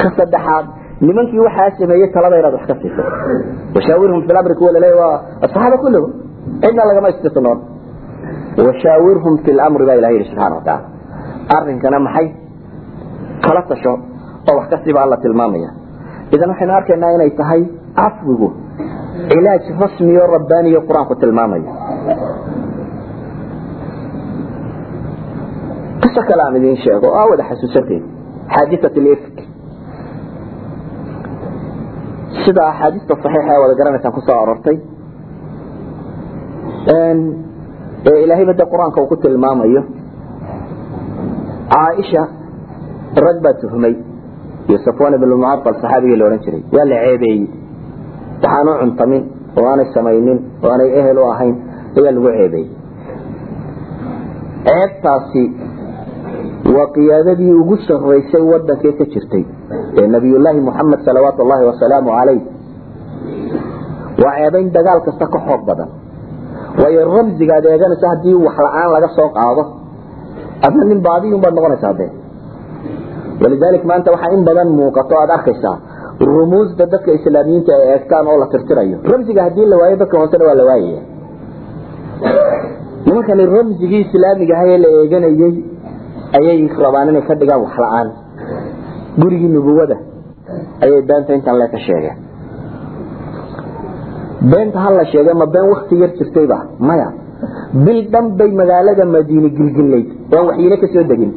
Ka saddexaad nimankii waxaa sameeyey talada inaad wax ka siiso washaawirhum fi lamri kuwa laleeya waa asaxaaba kulluhum cidna lagama istisnoon washaawirhum fi lamri baa ilaha yidhi subxana watacaala arrinkana maxay? Kala tasho oo wax ka sii baa alla tilmaamaya. Idan waxaynu arkaynaa inay tahay cafwigu cilaaj rasmiyo rabbaaniyo qur'aanku tilmaamayo qiso kale aan idiin sheego oo aa wada xasuusanteed xaadiat lifk sida axaadiista saxiixa ee wada garanaysaan ku soo arortay ee ilaahayba de qur'aanka uu ku tilmaamayo caaisha rag baa tuhmay iyo safwan ibn mucafal saxaabigii la odhan jiray waa la ceebeeyey waxaanu cuntamin oo aanay samaynin oo aanay ehel u ahayn ayaa lagu ceebeeyey ceebtaasi waa qiyaadadii ugu sarraysay wadankee ka jirtay ee nabiyullaahi muxamed salawaatu llahi wasalaamu calayh. Waa ceebayn dagaal kasta ka xoog badan. Waayo ramsiga ad eeganayso haddii wax la'aan laga soo qaado adna nin baadiyun baad noqonaysaa de walidalik maanta waxaa in badan muuqato aad arkaysaa rumuusda dadka islaamiyiinta ay eegtaan oo la tirtirayo. Ramsiga haddii la waayo dadka hoosena waa la waayaya nimankani ramsigii islaamiga ahaye la eeganayey ayay rabaan inay ka dhigaan wax la'aan. Gurigii nubuwada ayay beenta intaan le ka sheegeen. Beenta ha la sheegay ma been wakti yar jirtayba? Maya. Bil dhan bay magaalada madiine gilgilayd. Oan waxyiile ka soo degin.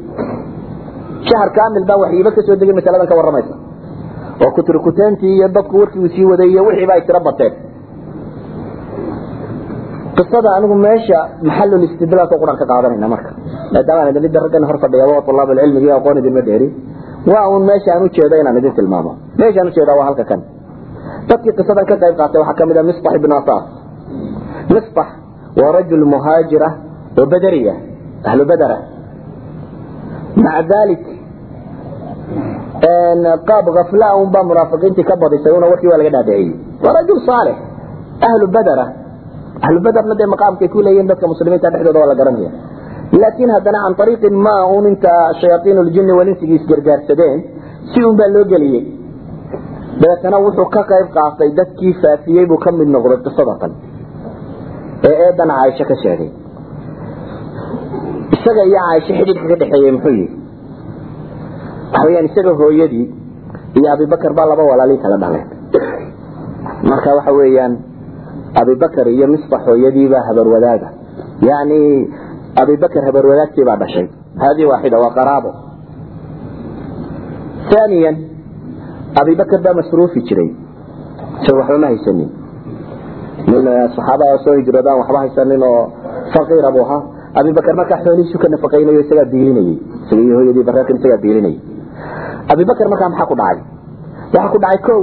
Shahar kamil baan waxyiiba ka degin masaladan ka warramaysa oo kuturkutaantii iyo dadku warkiu sii waday iyo wixiiba ay tiro bateen. Qisada anigu meesha maxalul istidlaalka qur'aan ka qaadanayna marka. Maadaama aan idin midda raggan hor fadhiya طulaab alcilmiga iyo aqoon idinma dheeri. Waa uun meesha aan ujeedo inaan idin tilmaamo. Meesha aan u jeedaa waa halka kan. Dadkii qisadan ka qayb qaatay waxaa ka mid a ah misbax ibn asaas misbax waa rajul muhaajir ah oo badariya ahlu badara. Maca dalik qaab afla unbaa munaafiqiintii ka badisay una warkii waa laga dhaadhiciyey waa rajul saalix ahlu badra ah. ahlu baderna dee maqaamkay ku leeyihiin dadka muslimiinta dhexdooda waa la garanaya. Laakiin haddana can ariiqin ma un inta shayaaiin ljini walinsigii isgargaarsadeen si unbaa loo geliyey. Dabeetana wuxuu ka qayb qaatay dadkii faafiyey buu ka noqday qisada tan ee eedan caaisho ka sheegay. Isaga iyo caaisho xidhiidka ka dhexeeyey muxuu yii waxaweyaan isaga hooyadii iyo abibakar baa laba walaalii kala dhaleen marka waxa weyaan abibakar iyo misbax hooyadiibaa habarwadaaga yani abibakr habarwadaagtiibaa dhashay. Haadii waaxida waa qaraabo. Aaniya abibakr baa masruufi jiray. Isaga waxba ma haysanin. Nin eh, saxaabaa soo hijroodaan waxba haysanin oo faqiir buu ahaa. Abibakr markaa xoolihiisu ka nafaqaynayo isagaa biilinayey isaga hooyadii bareerkan isagaa biilinayay abibakr markaa maxaa ku dhacay? Waxaa ku dhacay o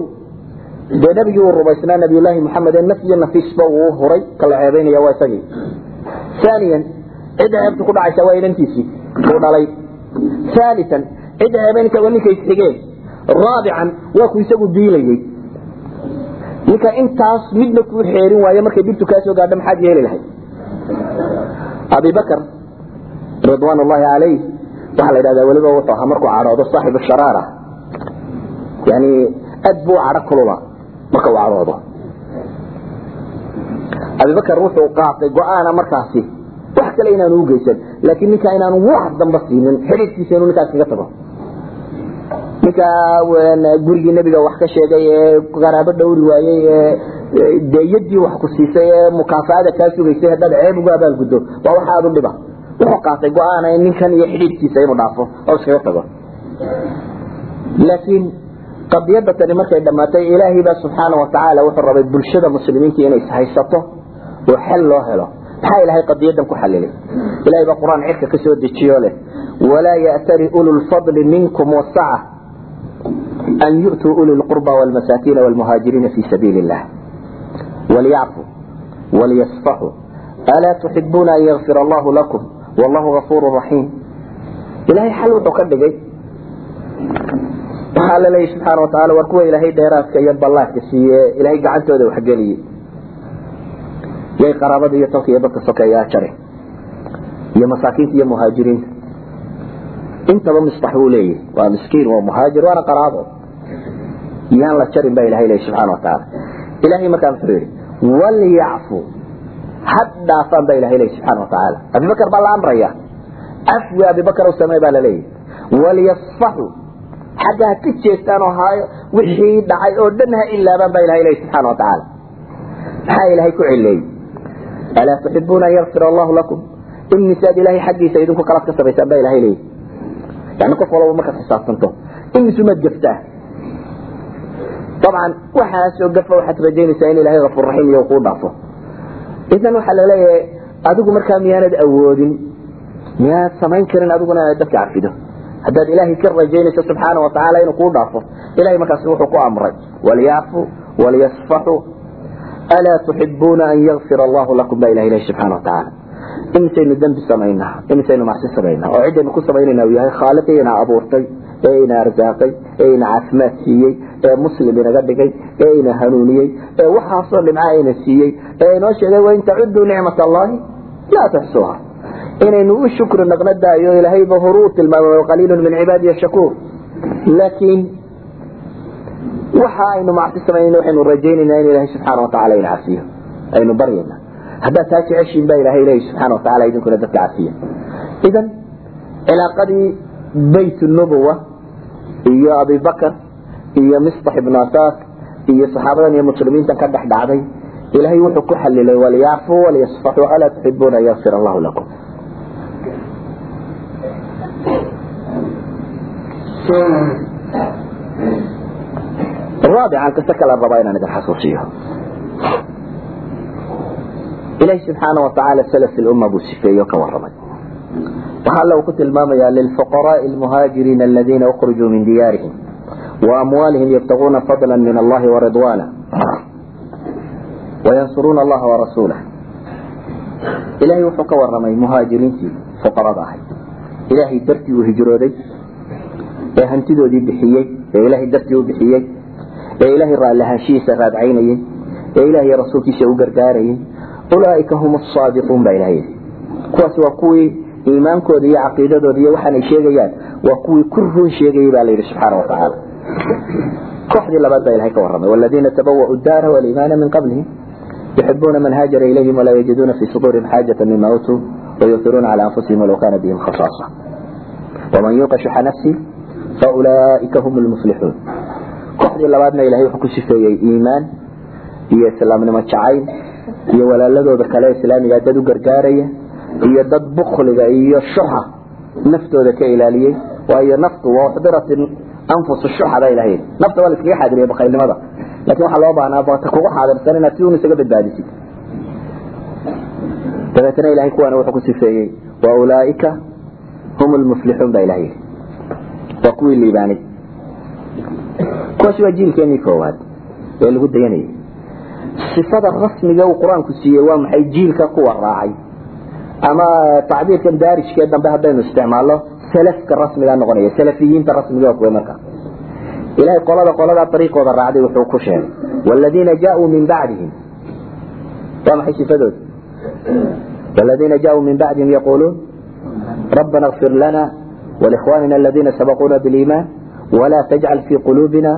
dee nabigii uu rumaysnaa nabiyulaahi maxamed ee nafyiyo nafiisba uu huray kala ceebaynaya waa isagii. Aaniyan cidda ceebtu ku dhacaysa waa inantiisii. Uu dhalay. Aalian cidda ceebaynka waa ninkay xigeen raabican waa ku isagu diilayey ninka intaas midna kuu xeerin waaye markay dhibtu kaa soo maxaad yeeli lahayd? Abibakr ridwaan llaahi alayh waxaa la yidhahdaa weliba wuxuu ahaa markuu cadhoodo saaxibu sharaara. Yani aad buu cadho kulula marka uu cadhoodo. Abibakr wuxuu qaatay go'aana markaasi wax kale inaanu ugeysan laakiin ninkaa inaanu wax damba siinin xidhiidkiisa inuu ninkaas kaga tago. Ninka gurigii nebiga wax ka sheegay ee qaraabo dhowri waayey ee deyadii wax ku siisay ee mukaafaada kaa sugaysay haddaad ceeb ugu abaalguddo waa waxa aad u dhiba wuxuu qaatay go'aana ninkan iyo xidhiidkiisa inuu dhaafo oo iskaga tago. Laakiin qadiyada tani markay dhammaatay ilaahay baa subxaana watacaala wuxuu rabay bulshada muslimiinta inay ishaysato oo xal loo helo. Maxaa ilahay qadiyadan ku xalilay ilahay baa qur'aan cirka ka soo dejiyo leh. Walaa ya'tari ulu lfadli minkum wasaca an yu'tuu uli lqurba wlmasaakiina wlmuhaajiriina fi sabiili illah waliyacfuu waliyasfaxuu alaa tuxibuuna an yakfir allahu lakum wallahu gafuuru raxiim ilahay xal wuxuu ka dhigay. Waxaa la leeyahy subxaana wataala war kuwa ilaahay dheeraadka iyo ballaadka siiye ilaahay gacantooda waxgeliyey yay qaraabada iyo tolka iyo dadka sokeeyaa jare iyo masaakiinta iyo muhaajiriinta. Intaba misbax buu leeyahy waa miskiin waa muhaajir waana qaraabo. Yaan la jarin baa ilahay leeyahy subxana watacaala ilahay markaa muxuu yidhi walyacfu had dhaafaan baa ilahay leeyahy subxana watacaala abibakar baa la amraya afwi abibakar u samee baa la leeyahy walyasfaxu xagga ha ka jeestaan oo haayo wixii dhacay oo dhan ha ilaabaan baa ilahay leeyahy subxana watacaala maxaa ilahay ku celeeyey? Alaa tuxibuuna an yakfir allahu lakum. Imisaad ilahay xaggiisa idinku kalaad ka samaysaan baa ilahay leeyahy yani qof walaba markaad xisaabtanto imisumaad gaftaa? Dabcan waxaasoo gafa waxaad rajaynaysaa in ilahay afuur raxiim iyo kuu dhaafo idan waxaa la leeyahay adigu markaa miyaanad awoodin miyaad samayn karin adiguna inaad dadka cafido haddaad ilaahay ka rajaynayso subxaana watacaala inuu kuu dhaafo ilahay markaasi wuxuu ku amray walyacfu walyasfaxuu alaa tuxibuuna an yakfir allahu lakum? Baa ilahay lehy subxana watacaala imisaynu dembi samaynaa imisaynu macsi samaynaa oo ciddaynu ku samaynayna uu yahay khaaliqii ina abuurtay ee ina arsaaqay ee ina caafimaad siiyey ee muslim inaga dhigay ee ina hanuuniyey ee waxaasoo dhimca ina siiyey ee inoo sheegay wain tacuduu nicmat allahi laa taxsuuha inaynu u shukri naqna daayo ilaahayba horu u tilmaamay qaliilun min cibaadiya shakuur laakiin waxa aynu macsi samaynayna waxaynu rajaynaynaa in ilahay subxaana watacaala ina cafiyo aynu baryayna haddaad taa jeceshiin baa ilahay leeyahy subxana watacala idinkuna dadka cafiya idan cilaaqadii bayt nubuwa iyo abibakar iyo misbax ibnu asaak iyo saxaabadan iyo muslimiintan ka dhex dhacday. Ilahay wuxuu ku xalilay walyacfuu walyasfaxuu alaa tuxibuuna an yakfir allahu lakum. Raabican kase kala rabaa inaan idin xasuusiyo. Ilahi subxaana watacaala salaf lumma buu sifeeyo ka waramay waxa alla uu ku tilmaamaya lilfuqaraai almuhaajiriina aladiina ukrijuu min diyaarihim waamwaalihim yabtaguuna fadla min allahi waridwaana wayansuruuna allaha warasuulah ilahay wuxuu ka waramay muhaajiriintii fuqarada ahayd. Ilaahay dartii uu hijrooday ee hantidoodii bixiyey ee ilaahay dartii u bixiyey ee ilaahay raallahaanshihiisa raadcaynayey ee ilaahay rasuulkiisa u gargaarayay. Ulaaika hum asaadiquun baa ilahay yidhi. Kuwaasi waa kuwii iimaankooda iyo caqiidadooda iyo waxaanay sheegayaan waa kuwii ku run sheegayay baa layidhi subxaana watacaala kooxdii labaad baa ilahay ka warramay waladiina tabawa'u daara waliimaana min qablihim yuxibuuna man haajara ilayhim walaa yajiduuna fii suduurihim xaajata mima utuu wayuhiruuna cala anfusihim walow kaana bihim khasaasa. Waman yuuqa shuxa nafsi faulaaika hum lmuflixuun kooxdii labaadna ilahay wuxuu ku sifeeyey iimaan iyo islaamnimo jacayl iyo walaaladooda kale islaamiga dad u gargaaraya iyo dad bukliga iyo shuxa naftooda ka ilaaliyey waayo naftu waa uxdirat anfus shuxa baa ilahay nafta waa la iskaga xaadiriya bakaylnimada laakiin waxaa loo baahnaa bata kugu xaadirsan inaad si un isaga badbaadisid. Dabeetna ilahay kuwaana wuxuu ku sifeeyey wa ulaaika hum lmuflixuun baa ilahay waa kuwii liibaanay kuwaasi waa jiilkeenii koowaad ee lagu dayanayay. Sifada rasmiga uu qur'aanku siiyey waa maxay jiilka kuwa raacay ama tacbiirkan daarijkee dambe haddaynu isticmaalno salafka rasmigaa noqonaya salafiyiinta rasmiga kuwe marka ilahay qolada qoladaa dariiqooda raacday wuxuu ku sheegay waaladiina jaauu min bacdihim. Waa maxay sifadood والذين جاءوا من بعدهم يقولون ربنا اغفر لنا ولإخواننا الذين سبقونا بالإيمان ولا تجعل في قلوبنا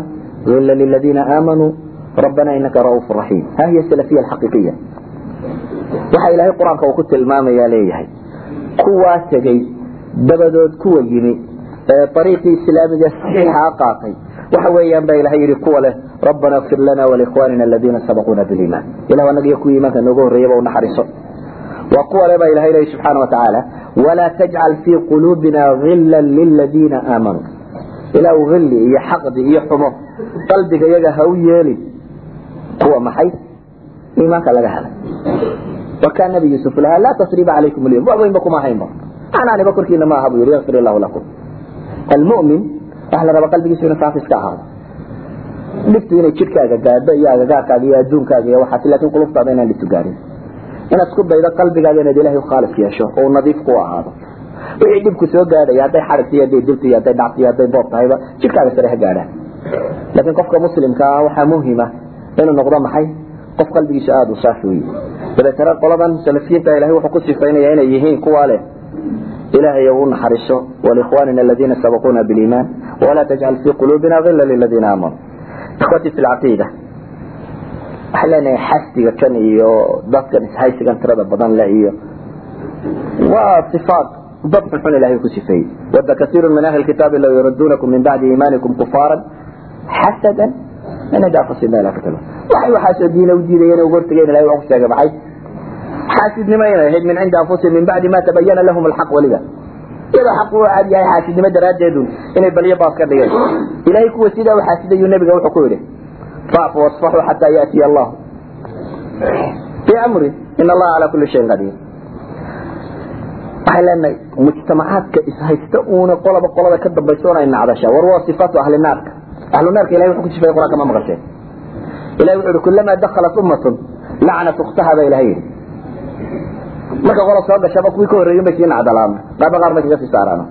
غلا للذين آمنوا ربنا إنك رؤوف رحيم ها هي السلفية الحقيقية waxa ilahay qur'aanka uu ku tilmaamaya leeyahay. Kuwaa tegey dabadood kuwa yimi ee ariiqii islaamiga saxiixa qaatay. Waxa weeyaan baa ilahay yihi kuwa leh rabbana اغfir lana wlikhwanina aladiina sabaquuna biliiman ilah anaga iyo kuwii iimaanka nooga horreeyaba unaxariiso waa kuwa le baa ilahay leeyahy subxaana watacaala walaa tajcal fii quluubina gila liladiina aamanuu. Ilaa hilli iyo xaqdi iyo xumo qalbiga iyaga ha u yeelin kuwa maxay? Iimaanka laga helay lahaa laa tasriba calaykum alyawm wax weynba kuma haynba anaaniba korkiina ma aha buu yihi yakfir illahu lakum almu'min waxa la rabaa qalbigiisu ina saaf iska ahaado dhibtu inay jidhkaaga gaadho iyo agagaarkaaga iyo adduunkaaga iyo waxaas laakiin qulubtaada inaan dhibtu gaadhin inaad isku daydo qalbigaaga inaad ilahay khaalis yeesho oo nadiif ku ahaado wixii dhibku soo gaadhaya hadday xadhigta iyo hadday dilta iyo hadday dhacta iyo hadday boob tahayba jidhkaaga sare ha gaadhaan laakiin qofka muslimka ah waxaa muhima inuu noqdo maxay qof qalbigiisu aada u saafi wey dabeetana qoladan salafiyiinta ilahay wuxuu ku sifaynaya inay yihiin kuwa leh. Ilaahay u naxariiso walikhwanina aladiina sabaquuna biliiman walaa tajcal fii quluubina gila liladiina aamanuu ikhwatii fi lcaqiida waxaan leenahay xasdiga kan iyo dadkan ishaysigan tirada badan leh iyo waa ifaat dad xunxun ilahay ku sifeeyey. Wada kaiiru min ahli kitaabi law yuraduunakum min bacdi iimaanikum kufaaran xasadan cindi anfusihim ma la kataba waxay waxaasoo diina u diidayeen uga hortageen ilahay waa ku sheegay maxay? Xaasidnimo inay ahayd min cindi anfusihim min bacdi ma tabayana lahum alxaq waliba iyadoo xaq uu caad yahay xaasidnimo daraaddeedun inay balyo baas ka dhigeen. Ilahay kuwa sidaa u xaasidayuu nabiga wuxuu ku yidhi facfu wasfaxuu xataa yaatiya allah biamri in allaha calaa kuli shayin qadiir. Waxay leenahay mujtamacaadka ishaysta uuna qolaba qolada ka dambaysa oonay nacdashaa. War waa sifaatu ahli naarka ahlu naarka ilahay wuxuu ku sifeeyey qur'aanka ma maqasheen ilahay wuxuu yihi kulamaa dakhalat ummatun lacnat ukhtaha baa ilahay yidhi. Marka qola soo gashaba kuwii ka horreeyin bay sii nacdalaana qaarba qaar bay kaga sii saaraana.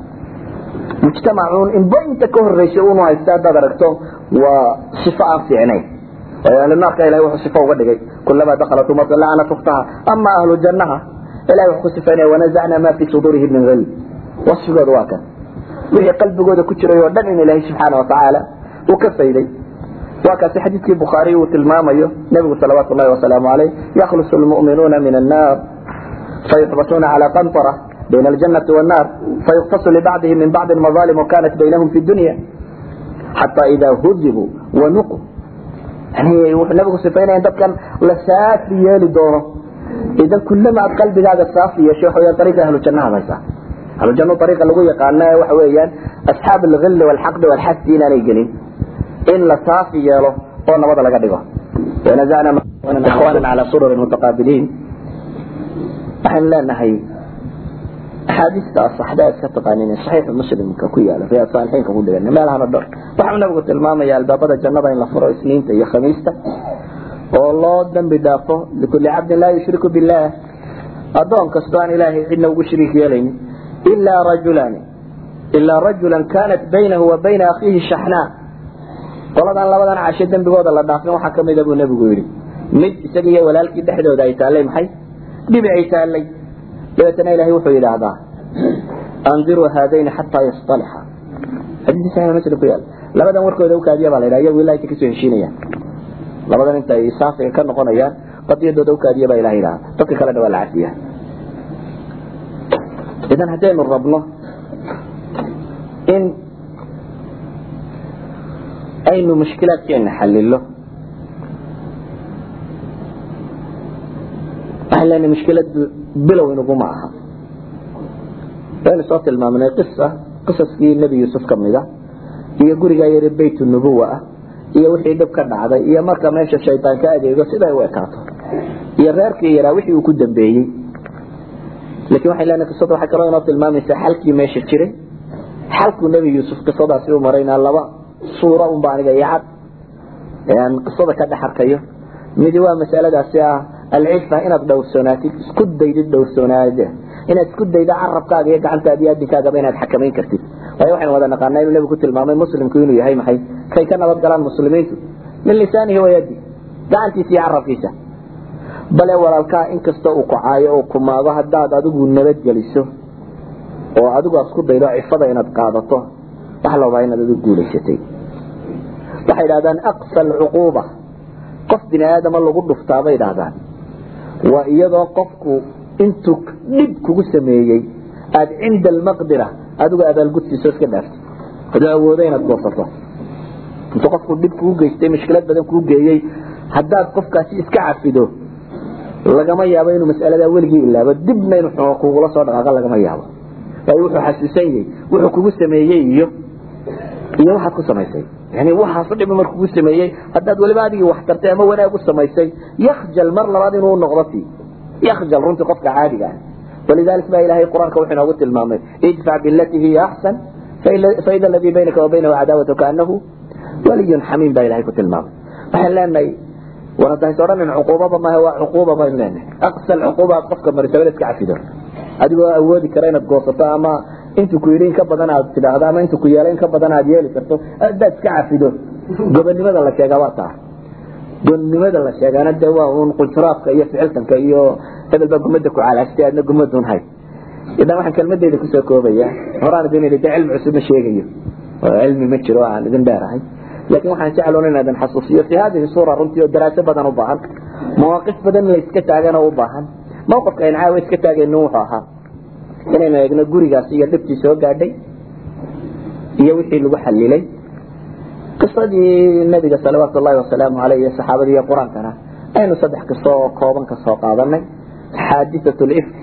Mujtamacuun inba inta ka horreysay unu haysta haddaad aragto waa sifo aan fiicnayn. Waayo ahlu naarka ilahay wuxuu sifo uga dhigay. Kulamaa dakhalat ummatun lacnat ukhtaha. Ama ahlu jannaha ilahay wuxuu ku sifaynaya wanazacna ma fi suduurihim min hil wasfigooda waa kan. Wixii qalbigooda ku jiray oo dhan in ilaahay subxaana watacaala uu ka fayday. Waa kaasi xadiidkii bukhaariy uu tilmaamayo nebigu salawaatu llahi wasalaamu caleyh yakhlusu lmu'minuuna min annaar fayuxbasuuna calaa qantara bayna aljannati wannaar fayuktasu libacdihim min bacdi almazaalim kanat baynahum fi dunya xataa idaa hudibuu wanuqu wuxuu nebigu sifaynaya dadkan la saafi yeeli doono idan kulama aad qalbigaaga saafi yeesho waxa weeyaan ariiqa ahlu jannaha haysaa ahlu janno ariiqa lagu yaqaana waxa weeyaan asxaab alghilli walxaqdi walxasdi inaanay gelin in la saafi yeelo oo nabada laga dhigo. Ikhwanan calaa sururin mutaqaabiliin. Waxaynu leenahay axaadiista asaxda iska taqaanin saxiixu muslimka ku yaalla riyaad saalixiinka ku dhigan meelahana dhor. Waxau nabigu tilmaamaya albaabada jannada in la furo isniinta iyo khamiista oo loo dambi dhaafo likulli cabdin laa yushriku billaah. Adoon kastoo aan ilaahay cidna ugu shariik yeelaynin ilaa rajulani ilaa rajulan kanat baynahu wa bayna akhiihi shaxnaa qoladan labadan cashe dembigooda la dhaafin waxaa kamida buu nebigu yidhi mid isaga iyo walaalkii dhexdooda ay taallay maxay? Dhibi ay taallay dabeetana ilahay wuxuu yidhaahdaa andiruu haadayni xataa yastalixa. Xadiisi saxiix muslim ku yaal. Labadan warkooda ukaadiya baa la yidhaha iyagu ilahay ka soo heshiinayaan labadan inta ay saafiga ka noqonayaan qadiyadooda ukaadiya baa ilaha yidhaha dadka kalena waa la cafiya idan haddaynu rabno in aynu mushkilaadkeena xalilo waxaan leenahay mushkiladu bilow inaguma aha. Waynu soo tilmaamnay qisa qisaskii nebi yuusuf ka mid a iyo gurigaa yare bayt nubuwa ah iyo wixii dhib ka dhacday iyo marka meesha shaydaan ka adeego siday u ekaato iyo reerkii yaraa wixii uu ku dambeeyey. Lakin waxay leenahay qisada waxay kaloo inoo tilmaamaysaa xalkii meesha jiray. Xalkuu nebi yuusuf qisadaasi u marayna laba suura unba aniga iyo cad. Aan qisada ka dhex arkayo midi waa masaladaasi ah alcifa inaad dhowrsoonaatid isku daydid dhowrsoonaada inaad isku daydo carabkaaga iyo gacantaada iyo adinkaagaba inaad xakamayn kartid. Waayo waxaynu wada naqaanaa inuu nebigu ku tilmaamay muslimku inuu yahay maxay? Kay ka nabad galaan muslimiintu? Min lisaanihi wayadi gacantiisa iyo carabkiisa. Bale walaalkaa inkastoo uu kacaayo oo kumaago haddaad adigu nabadgeliso oo adigu aad isku daydo cifada inaad qaadato waxa la rabaa inaad adigu guulaysatay waxay idhahdaan aqsa alcuquuba qof bini aadama lagu dhuftaa bay idhahdaan waa iyadoo qofku intuu dhib kugu sameeyey aada cinda almaqdira adigu abaalgudkiiso iska dhaaftay adoo awoodo inaad goosato intuu qofku dhib kugu geystay mushkilad badan kuu geeyey haddaad qofkaasi iska cafido lagama yaabo inuu mas'aladaa weligii ilaabo. Dibna inuu kugula soo dhaqaaqo lagama yaabo. Waayo wuxuu xasuusan yahay wuxuu kugu sameeyey iyo iyo waxaad ku samaysay. Yani waxaasu dhiba mar kugu sameeyey haddaad weliba adigii wax tartay ama wanaag u samaysay yakjal mar labaad inuu noqdo ti yakjal runtii qofka caadiga ah. Walidalik baa ilahay qur'aanka wuxuu inoogu tilmaamay idfac bilati hiya axsan faida aladii baynaka wa baynahu cadaawatu kaanahu waliyun xamiim baa ilahay ku tilmaamay. Waxaan leenahay war haddays odhanin cuquubaba maaha waa cuquuba baynu leenahay. Aqsa alcuquuba aad qofka mariso inaad iska cafido. Adigoo awoodi kara inaad goosato ama intuu ku yidhi in ka badan aad tidhaahdo ama intuu ku yeelo in ka badan aad yeeli karto haddaad iska cafido. Gobonnimada la sheegaa waa taa. Gonnimada la sheegaana dee waa uun qujraafka iyo ficiltanka iyo hebel baa gumada ku calaashtay aadna gumadun hay. Idan waxaan kelmadeyda ku soo koobaya horaan idin idhi dee cilmi cusub ma sheegayo. Oo cilmi ma jiro aan idin dheerahay laakiin waxaan jecloon inaadan xasuusiyo fi hadihi suura runtii oo daraaso badan u baahan. Mawaaqif badan la iska taagana u baahan. Mawqifka aynu caawa iska taagayno wuxuu ahaa inaynu eegno gurigaas iyo dhibtii soo gaadhay iyo wixii lagu xalilay. Qisadii nabiga salawaatu llahi wasalaamu aleyh iyo saxaabadii iyo qur'aankana aynu saddex qiso oo kooban ka soo qaadanay xaadisatu lifk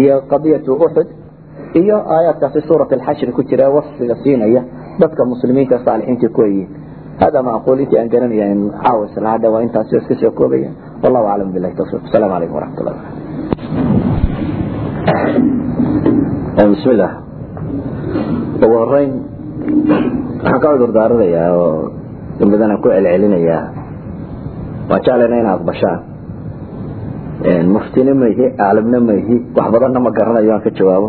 iyo qadiyatu uxud iyo aayaadkaasi suurat alxashri ku jira wasfiga siinaya dadka muslimiinta saalixiinta ku yihiin hada ma aqul intii aan garanaya in caawa isla hadha waa intaasi iska soo koobaya. Wallahu aclam billahi tawfiq asalaamu calaykum waraxmat ullah bismillah. Ugu horeyn waxaan ka cudur daaranayaa oo in badan aan ku celcelinayaa. Waan jeclayna in aqbashaan muftina maihi aclamna maihi wax badanna ma garanayo aan ka jawaabo.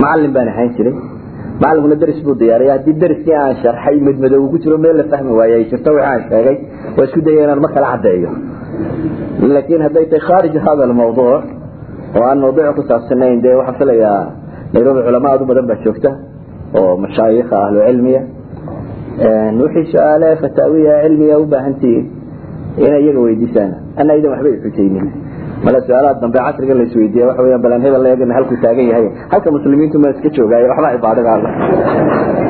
Macalin baan ahaan jiray. Macalinkuna deris buu diyaariya haddii deriskii aan sharxay madmadow ugu jiro meel la fahmi waaye ay jirto wixii aan sheegay waa isku daya inaan mar kala caddeeyo. Laakiin hadday tahay khaarij hada almawduuc oo aan mawduuca ku saabsanayn dee waxaan filayaa nairobi culama aad u badan baa joogta oo mashaayikha ahlu cilmiya wixii su'aale fataawiya cilmiga u baahantihiin inay iyaga weydiisaan. Ana idan waxba xujaynin mala su'aalaha dambe casriga la isweydiiya waxa weeyaan balan hebel eegana halkuu taagan yahay. Halka muslimiintu ma iska joogaayo waxba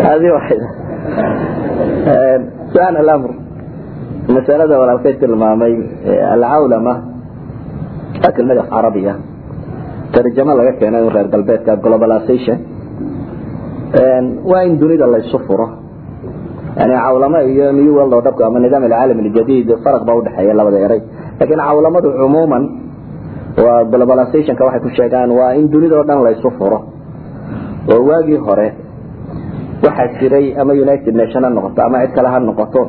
hadi waxida su'aan alamr masalada walaalkay tilmaamay alcawlama waa kelmad af carabiya tarjamo laga keenay reer galbeedka globalization. Waa in dunida laysu furo. Yani cawlamo iyo new world orderku ama nidaam alcaalam aljadid faraq baa udhexeeya labada eray. Laakiin cawlamadu cumuuman waa globalizationka waxay ku sheegaan waa in dunida o dhan laysu furo. Oo waagii hore waxaa jiray ama united nation ha noqoto ama cid kale ha noqoto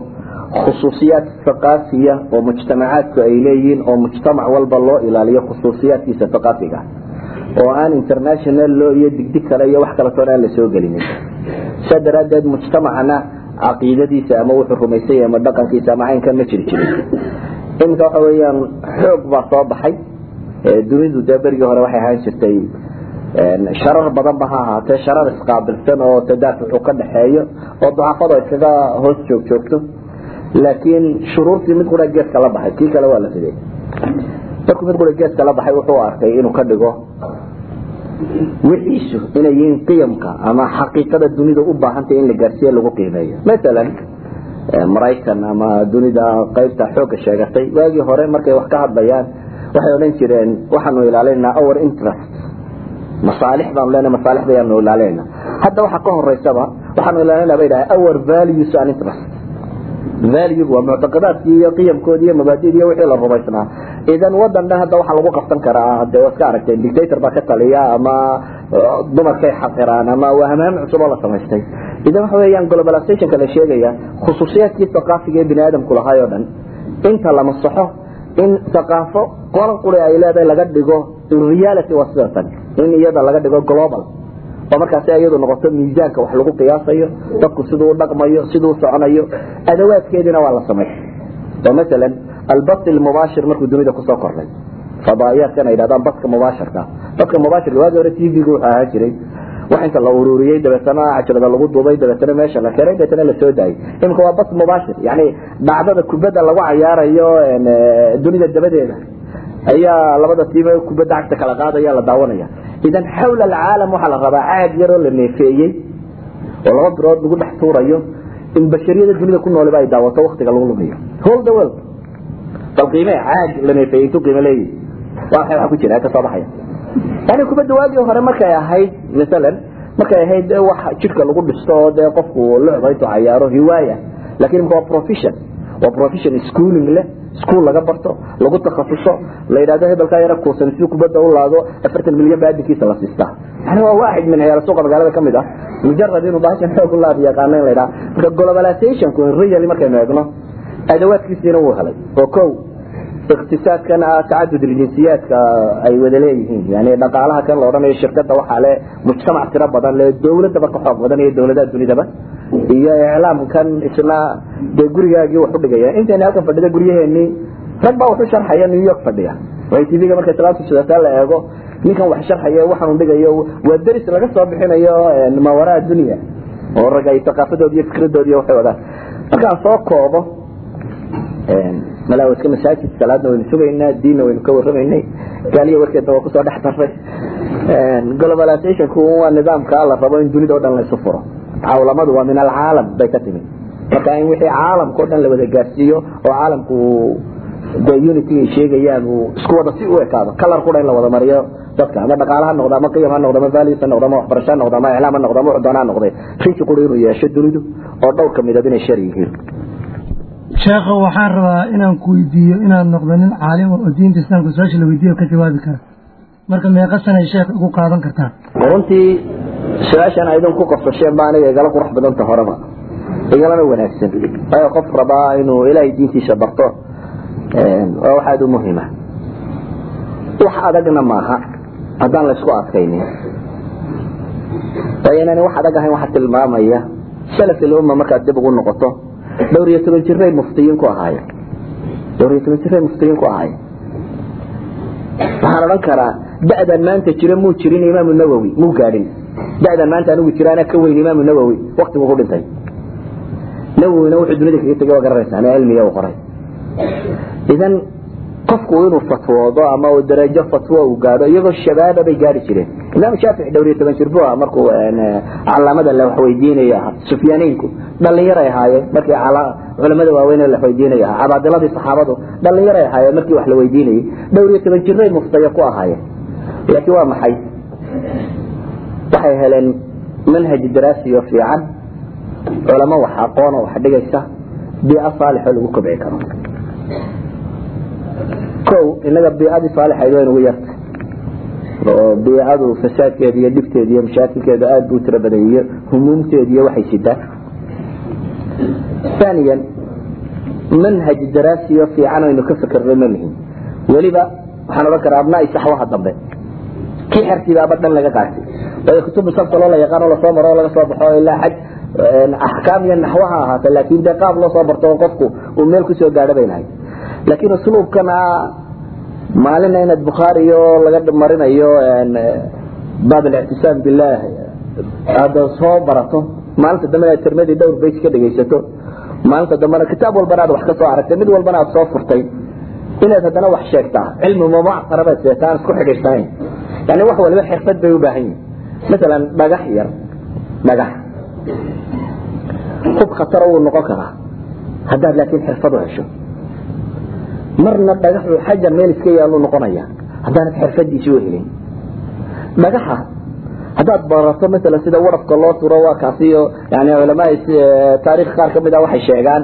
khusuusiyaad thaqaafiya oo mujtamacaadku ay leeyihiin oo mujtamac walba loo ilaaliyo khusuusiyaadkiisa thaqaafiga oo aan international law iyo digdig kale iyo wax kaletoona aan la soo gelinin saa daraaddeed mujtamacana caqiidadiisa ama wuxuu rumaysay ama dhaqankiisa ama caynkan ma jiri jirin. Iminka waxa weeyaan xoog baa soo baxay. Dunidu dee berigii hore waxay ahaan jirtay sharar badan ba ha ahaatee sharar isqaabilsan oo tadaafucu ka dhaxeeyo oo ducafado iskaga hoos joog joogto. Laakiin shuruurtii mid qura geeska la baxay kii kale waa la riday markuu mid qura geeska la baxay wuxuu arkay inuu ka dhigo wixiisu inay yihiin qiyamka ama xaqiiqada dunida u baahantay in la gaarsiiye lagu qiimeeyo. Maalan maraykan ama dunida qaybta xoogga sheegatay waagii hore markay wax ka hadlayaan waxay odhan jireen waxaanu ilaalinaa our interest. Masaalix baanu leenahay masaalixda ayaanu ilaalinayna hadda waxa ka horeysaba waxaanu ilaalinaa bay dhahay our values and interest. Value waa muctaqadaadkii iyo qiyamkoodii iyo mabaadidii iyo wixii la rumaysnaa idan wadan dhan hadda waxaa lagu qabsan karaa dee waa iska aragtay dictator baa ka taliya ama dumarkay xaqiraan ama waa hamaam cusub oo la samaystay. Idan waxa weeyaan globalizationka la sheegaya khusuusiyaadkii thaqaafiga ee bini aadamku lahaay oo dhan inta la masaxo in thaqaafo qolan quri ay leedahay laga dhigo reality waa sidatan in iyada laga dhigo global. Oo markaasi iyadu noqoto miisaanka wax lagu qiyaasayo dadku siduu u dhaqmayo siduu soconayo adawaadkeediina waa la samay oo masalan albas ilmubaashir markuu dunida ku soo kordhay. Fadaa'iyaadkan ay yidhahdaan baska mubaashirka baska mubaashirka waagi hore t v-gu wuxuu ahaa jiray. Wax la ururiyey dabeetana cajalada lagu duubay dabeetana meesha la keenay dabeetana la daayay imika waa bas mubaashir yani dhacdada kubadda lagu cayaarayo dunida dabadeeda. Ayaa labada tiime kubadda cagta kala qaadaya la daawanaya. Idan xawla alcaalam waxaa la rabaa caag yaroo la neefeeyey oo laba birood lagu dhex tuurayo in bashariyada dunida ku nooliba ay daawato waktiga lagu lumiyo. Hol the world. Bal qiime caag la neefeeyey intuu qiime leeyahy. Waa maxay waxa ku jira ka soo baxaya. Yani kubadda waagii hore markay ahayd masalan markay ahayd wax jidhka lagu dhisto oo dee qofku lucda intuu cayaaro hiwaaya laakiin imika waa profession waa profession schooling leh school laga barto lagu takhasuso la yidhahdo hebelkaa yara kuusan si kubadda u laado afartan milyan ba adinkiisa la siistaa yani waa waaxid min ciyaal suuqa magaalada ka mid ah. Mujarad inuu bahashan xoog u laad yaqaano in la yidhaha. Marka globalizationku really markaynu eegno adawaadkiisiina wuu helay. Oo ikhtisaaskana ah tacadud iljinsiyaadka ay wada leeyihiin. Yani dhaqaalaha kan la odhanayo shirkada waxaa le mujtamac tiro badan le dowladaba ka xoog badan iyo dowladaha dunidaba iyo iclaamkan isna dee gurigaagii wax udhigaya intayna halkan fadhida guryaheenii rag baa waxu sharxaya new york fadhiya tvga markay salaatushadataa la eego ninkan wax sharxaya waxaanu dhigayo waa deris laga soo bixinayo mawaraa dunya. Oo rag ay thaqaafadoodi iyo waxay wadaan. Markaan soo koobo malaa iska masaajid salaadna waynu sugaynaa diinna waynu ka warramaynay. Gaaliya warkeedna waa ku soo dhex darray globalizationku waa nidaamka la rabo in dunida o dhan laysu furo. Cawlamadu waa min alcaalam bay ka timi marka in wixii caalamka o dhan la wada gaarsiiyo oo caalamku de unity ay sheegayaan uu isku wada si u ekaado kalar qura in la wada mariyo. Dadka ama dhaqaala ha noqdo ama qiyam ha noqdo ama values ha noqdo ama waxbarasho ha noqdo ama iclaam ha noqdo ama wuxuu ha noqday rinki qura inuu yeesho dunidu oo dhowr ka midab inay shar yihiin sheekho waxaan rabaa inaan ku weydiiyo inaad noqdo nin caalima oo diinta islaamka su'aasha la weydiiyo ka jawaabi kara. Marka meeqa sanay sheekh ugu qaadan kartaa. Runtii su'aashan aydin ku qofsasheen ba aniga igala qurux badanta horeba. Igalana wanaagsan. Waayo qof rabaa inuu ilaahay diintiisa barto waa wax aada u muhima wax adagna maaha haddaan laysku adkaynin. Waayo inaan wax adag ahayn waxa tilmaamaya. Salaf ilumma markaad dib ugu noqoto dhowr iyo toban jiray muftiyiin ku ahaaye. Dhowr iyo toban jiray muftiyiin ku ahaaye. Waxaan odhan karaa da'dan maanta jira muu jirin imaamu nawowi muu gaadhin. Da'dan maanta anigu jiraana ka weyn imaamu nawowi waktigu ku dhintay. Nawowina wuxuu dunida kaga tegay waa garanaysaa ana cilmiga u qoray. Idan qofku inuu fatwoodo ama darajo fatwo uu gaadho iyagoo shabaaba bay gaari jireen. Imaam shaafici dhowr iyo toban jir buu ah markuu calaamada la waxweydiinayo ahaa sufyaaniinku dhalinyaray ahaayeen markii culamada waaweyn la weydiinayo ahaa cabaadiladii saxaabadu dhalinyaray ahaayeen markii wax la weydiinayay dhowr iyo toban jiray muftayo ku ahaayeen laakiin waa maxay? Waxay heleen manhaj daraasiyo fiican culamo wax aqoona wax dhigaysa biico saalixoo lagu kobci karo o inaga biicadii saalixayd waa inugu yartay oo biicadu fasaadkeeda iyo dhibteeda iyo mashaakilkeeda aada buu tiro badayay iyo humuumteeda iyo waxay sitaa aaniyan manhaj daraasiyo fiican aynu ka fikirnay ma lihin. Weliba waxaan odhan karaa abnaa'i saxwaha dambe. Kii xertiibaaba dhan laga qaatay. Waayo kutubu sabtaloo la yaqaanoo la soo maro oo laga soo baxo ilaa xaj eh, axkaam iyo naxwaha ahaata laakin dee qaab loo soo barto oo qofku uu meel ku soo gaadha bay lahayd laakiin usluubkana maalina inaad bukhaariyo laga marinayo baab alictisaam bilaah aada soo barato. Maalinta dambena aad tirmadii dhowr bays ka dhegaysato. Maalinta dambena kitaab walbana aad wax ka soo aragtay mid walbana aad soo furtay. Inaad haddana wax sheegtaa cilmi mumactara baad seetaa aan isku xidhiirsanayn yani wax waliba xirfad bay u baahan yihiin maalan dhagax yar. Dhagax. Hub khataro wuu noqon karaa. Haddaad laakiin xirfad u hesho marna dhagaxu xajar meel iska yaaluu noqonaya. Haddaanad xirfadiisi u helin. Dhagaxa haddaad barato masalan sida warafka loo turo waa kaasiyo yani culamaa taarikh qaar ka mid a waxay sheegaan.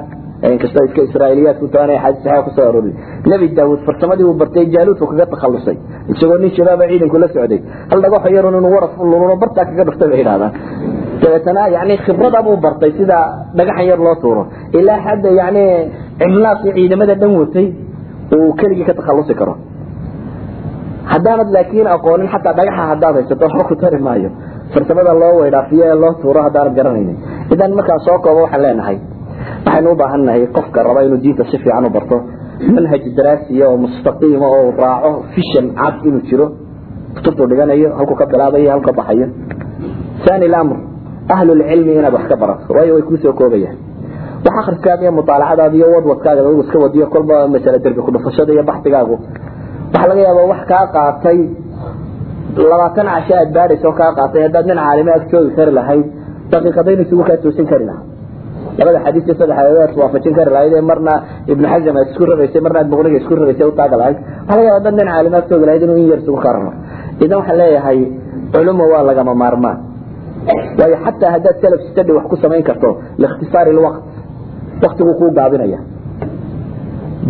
Inkastoo iska israailiyaadku taanay xadiis saxiix ku soo aroori nebi daawud farsamadii uu bartay jaaluudku kaga takhalusay isagoo nin shabaaba ciidanku la socday. Hal dhagaxo yarun inuu waraf luluno bartaa kaga dhuftay bay yidhahdaan. Dabeetana yani khibrada buu bartay sida dhagaxan yar loo tuuro. Ilaa xadda yani cimlaaqii ciidamada dhan watay uu keligii ka takhalusi karo. Haddaanad laakiin aqoonin xataa dhagaxa haddaad haysato waxba ku tari maayo. Farsamada loo weydhaafiyo ee loo tuuro haddaanad garanaynin. Idan markaa soo koobo waxaan leenahay waxaynu u qofka raba inuu diinta si fiican u barto. Manhaj daraasiya oo mustaqiima oo raaco fishan cad inuu jiro. Kutubtuu dhiganayo halkuu ka bilaabayo halka baxayo. Ani lamr ahlulcilmi inaad wax ka barato waayo way kuu soo koobayaan wax akhriskaaga iyo mutaalacadaada iyo wadwadkaaga adigu iska wadiyo kolba masale derbi ku dhufashada iyo baxdigaagu waxaa laga yaabaa wax kaa qaatay labaatan casho aad baaraysa oo kaa qaatay haddaad nin caalime ag joogi kari lahayd daqiiqadayn isugu kaa toosin kari lahaa. Labada xadiis iyo saddex aayaad waafajin kari lahayd ee marna ibnu xasan aad isku raraysay marna aad boqoriga isku raraysay u taaga lahayd. Waxaa laga yaabaa dad nin caalime ag joogi lahayd inuu in yar isugu kaa raro idan waxaan leeyahay culumo waa lagama maarmaan. Waayo xataa haddaad salaf sitadhi wax ku samayn karto liikhtisaari lwaqt baktigu ku gaabinaya.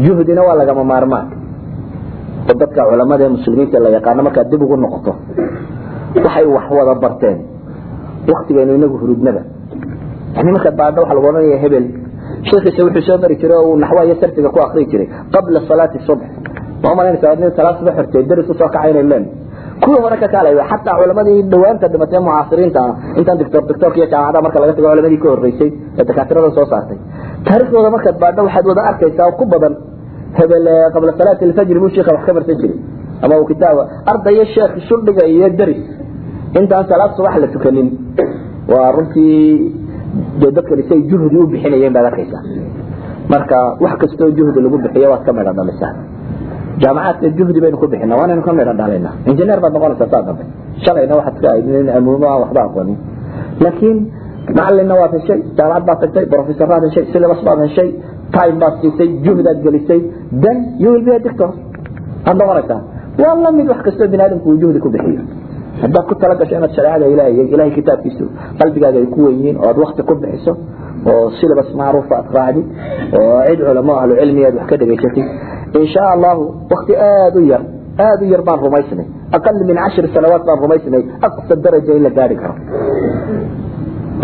Juhdina waa lagama maarmaan. Oo dadka culamada muslimiinta la yaqaano markaad dib ugu noqoto waxay wax wada barteen. Waktigeenu inagu hurudnada. Yani markaad baadha waa lagu ohanaya hebel. Sheekhiisa wuxuu soo mari jiray oo uu naxwa iyo sarfiga ku akri jiray qabla salaati subx ma malaynaysa subax hortee daris u soo kaca inay leen. Kuwii hore ka kaalaya xataa culamadii dhawaanta dhimatay mucaasiriinta intaan doctor doctorka iyo jaamacadaha marka laga tago culamadii ka horeysay ee dakaatirada soo saartay taariikhdooda marka baadho waxaad wada arkaysaa ku badan hebel qabla salaati al-fajr buu sheekha wax ka bartay jiray ama uu kitaaba ardaya sheekh shuldiga iyo daris intaan salaad subax la tukanin waa runtii dee dadkani say juhdi u bixinayeen baad arkaysaa. Marka wax kastoo juhdi lagu bixiyo waad ka midha dhalisaa jaamacaadka juhdi baynu ku bixinaa waanaynu ka midha dhalayna injineer baad noqonaysaa saa dambe. Shalayna waxaad ka amuumo aan waxba aqoonin. Laakiin macalinna waad heshay jaamacad baad tagtay professoraad heshay syllabus baad heshay time baad siisay juhdaad gelisay then you will be a doctor. Aad noqonaysaa waa la mid wax kastoo bini aadamku uu juhdi ku bixiyo. Haddaad ku tala gasho inaad shareecada ilaahay ilaahay kitaabkiisu qalbigaaga ay ku weyihiin oo aad wakti ku bixiso oo syllabus macruufa aad raacdid oo cid culamo ahlu cilmi aad wax ka dhegaysatid in sha allahu wakti aada u yar aada u yar baan rumaysnay. Aqal min cashri sanawaat baan rumaysnay. Aqsa daraja in la gaari karo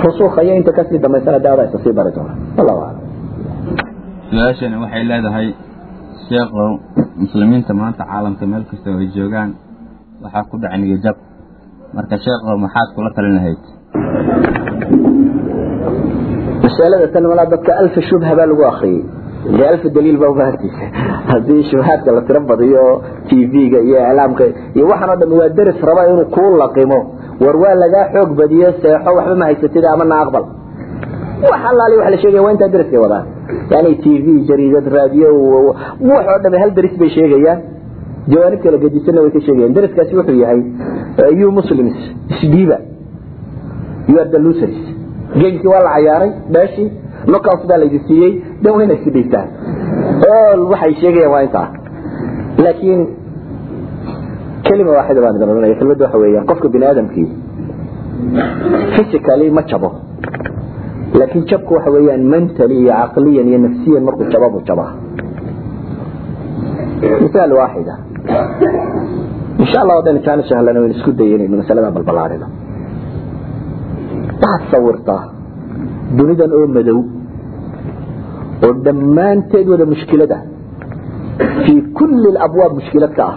rusuukha iyo inta ka sii damaysana daada isa sii bari doona wallahu aclam su'aashani waxay leedahay sheekhow muslimiinta maanta caalamka meel kasta oo ay joogaan. Waxaa ku dhacay niyajab marka sheekhow maxaad kula talin lahayd? Masalada tan walaa dadka alfa shubha baa lagu akriyey alfa daliil baa ubahantiisa haddii shubhaadka la tiro badiyo tv-ga iyo iclaamka iyo waxaan oo dhan waa deris raba inuu kuu laqimo war waa lagaa xoog badiyo seexo waxba ma haysatid ama na aqbal wax allaali wax la sheegaya waa intaa deriskay wadaan yani tv jariidad raadiyo wax oo dhame hal deris bay sheegayaan jawaanib kala gedisanna way ka sheegayaan deriskaasi wuxuu yahay you muslims isdhiiba you are the losers gamekii waa la cayaaray beeshii knockout baa laydi siiyey. Dan wayna isku dhiibtaan all waxay sheegayaan waa intaa. Laakiin kelima waaxida baan idin oranaya kelmadda waxa weeyaan qofka bini aadamkii physically ma jabo. Laakiin jabku waxa weeyaan mentally iyo caqliyan iyo nafsiyan markuu jaba buu jabaa. Misaal waaxida. Insha allah wadaynu jaana sahlana waynu isku dayanayno masalada balbalaarino. Waxaad sawirtaa dunidan oo madow oo dhammaanteed wada mushkilad ah. Fii kulli abwaab mushkilad ka ah.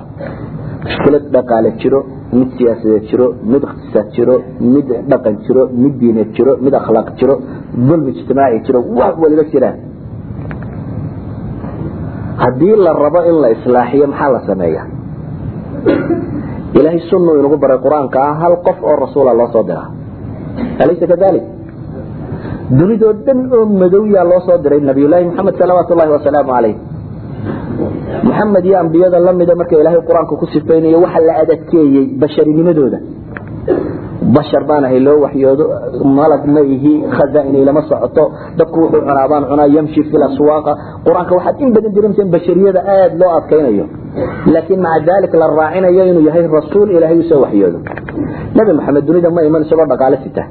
Mushkilad dhaqaale jiro mid siyaasadeed jiro mid iqtisaad jiro mid dhaqan jiro mid diineed jiro mid akhlaaq jiro dulmi ijtimaaci jiro wax waliba jiraan. Haddii la rabo in la islaaxiyo maxaa la sameeya ilaahay sunnu inagu baray qur'aanka ah hal qof oo rasuula loo soo diraa alaysa kadalik dunidoo dhan oo madow yaa loo soo diray nabiyullaahi maxamed salawaatu ullahi wasalaamu calayh. Maxamed iyo ambiyada lamida marka ilaahay qur'aanka ku sifaynayo waxa la adadkeeyey basharinimadooda bashar baan ahay loo waxyoodo malag ma ihi khazaainay lama socoto dadku wuxuu cunaa baan cunaa yamshi aswaaqa. Qur'aanka waxaad in badan dareemteen bashariyada aada loo adkaynayo. Laakiin maca dalik la raacinayo inuu yahay rasuul ilaahay u soo waxyoodo. Nabi maxamed dunida ma iman isagoo dhaqaale sita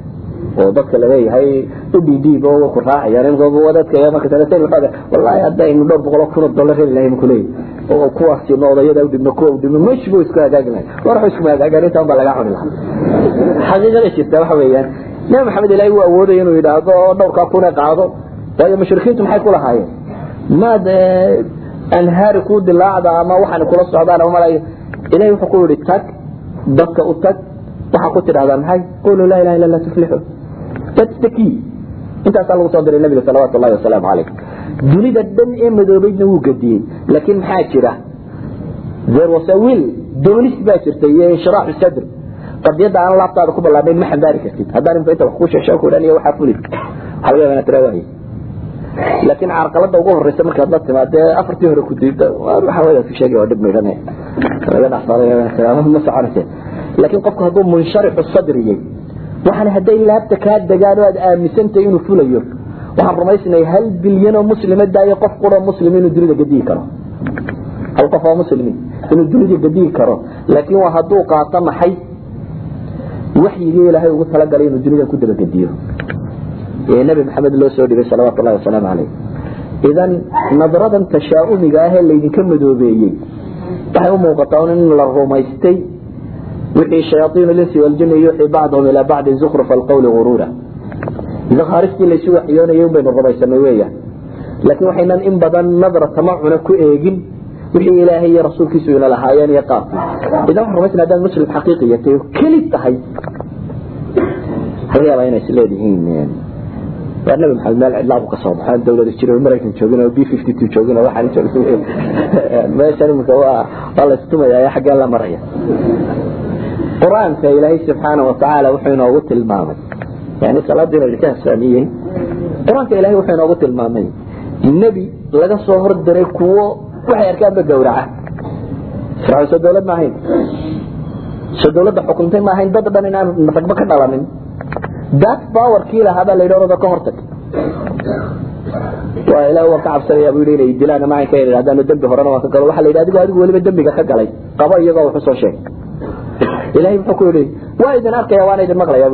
oo dadka la leeyahay u dhiidhiib oo ku raacayaan wadadka marka talateen waxaa wallahi haddaynu dhowr boqol kun oo dollar heli lahayn ku leeyahay oo kuwaasi noodayada u dhibno kuwa u dhibno mesh buu isku hagaagi lahay war wuxuu isku hagaagaan intaan baa laga cuni lahaa. Xaqiiqada jirta waxa weeyaan nabi maxamed ilaahay uu awoodaya inuu yidhaahdo oo dhowrkaa kun ee qaado. Waayo mushrikiintu maxay ku lahaayeen? Maad anhaari kuu dilaacda ama waxaan kula socdaan ama malayo ilaahay wuxuu ku yidhi tag dadka u tag waxaa ku tidhahdaa maxay quluu laa ilaha illa allah tuflixu key intaasaa lagu soo diray nabiga salawaatu llahi wasalaamu calayh. Dunida dhan ee madoobeydna wuu gadiyey. Laakiin maxaa jira? There was a will. Doonis baa jirta iyo inshiraaxu sadr. Qadiyadda aan laabtaada ku ballaadhayn ma xambaari kartid. Haddaan inta wax ku sheeshaan ku dhan iyo waxaa fuli waxaa laga yaabaa inaad tiraa waaye laakiin carqalada ugu horeysa markaad la timaadee afartii hore ku diibta waxa weya ku sheegay waa dhib maydhane. Laga dhacsaday ma soconayse laakiin qofku hadduu munshariixu sadriyey waxaan hadday laabta kaa degaan oo aad aaminsantahay inuu fulayo waxaan rumaysnay hal bilyan oo muslima daayo qof qura muslim inuu dunida gadiyi karo. Hal qof oo muslimi inuu dunida gadiyi karo laakiin waa hadduu qaato maxay? Waxyigii ilaahay ugu talagalay inuu dunida ku dabagediyo ee nabi maxamed loo soo dhigay salawaatu llahi wasalaamu caleyh idan nadradan tashaa'umiga ah ee laydinka madoobeeyey waxay u muuqataa in la rumaystay wixii shayaaiin linsi waljini yuuxii bacdahum ilaa bacdin zukruf alqawli guruura zakhaariftii laysu waxyoonayay un baynu rumaysanay weeyaan laakiin waxaynan in badan nadra tamacuna ku eegin wixii ilaahay iyo rasuulkiisu ina lahaayeen iyo qaabkii idan waxaan rumaysana haddaad muslim xaqiiqiya tahay oo keli tahay laga yaabaa inay is leedihiin waa nabi maxamed meel cidlaabu ka soo baxo dawlada jiro maraykan joogin oo b fifty two joogin oo waxaan joogin meeshan imika waa waa la istumaya xaggeen la maraya qur'aanka ilaahay subxaana watacaala wuxuu inoogu tilmaamay. Yani salaadiina idinka hasfaamiyey qur'aanka ilahay wuxuu inoogu tilmaamay nebi laga soo hordiray kuwo waxay arkaanba gawraca fircawn soo dawlad ma ahayn. Soo dawladda xukuntay ma ahayn dad dhan inaan ragba ka dhalanin dat powerkii lahaa baa la yidhi orada ka hortag. Waa ilaah waan ka cabsanaya buu yidhi inay dilaan ama ka yidhi haddaanu dembi horena waan ka galo. Waxaa la yidhi adigu adigu weliba dembiga ka galay. Qabo iyagoo wuxu soo sheeg ilahay muxuu ku yidhi waa idin arkaya waana idin maqlaya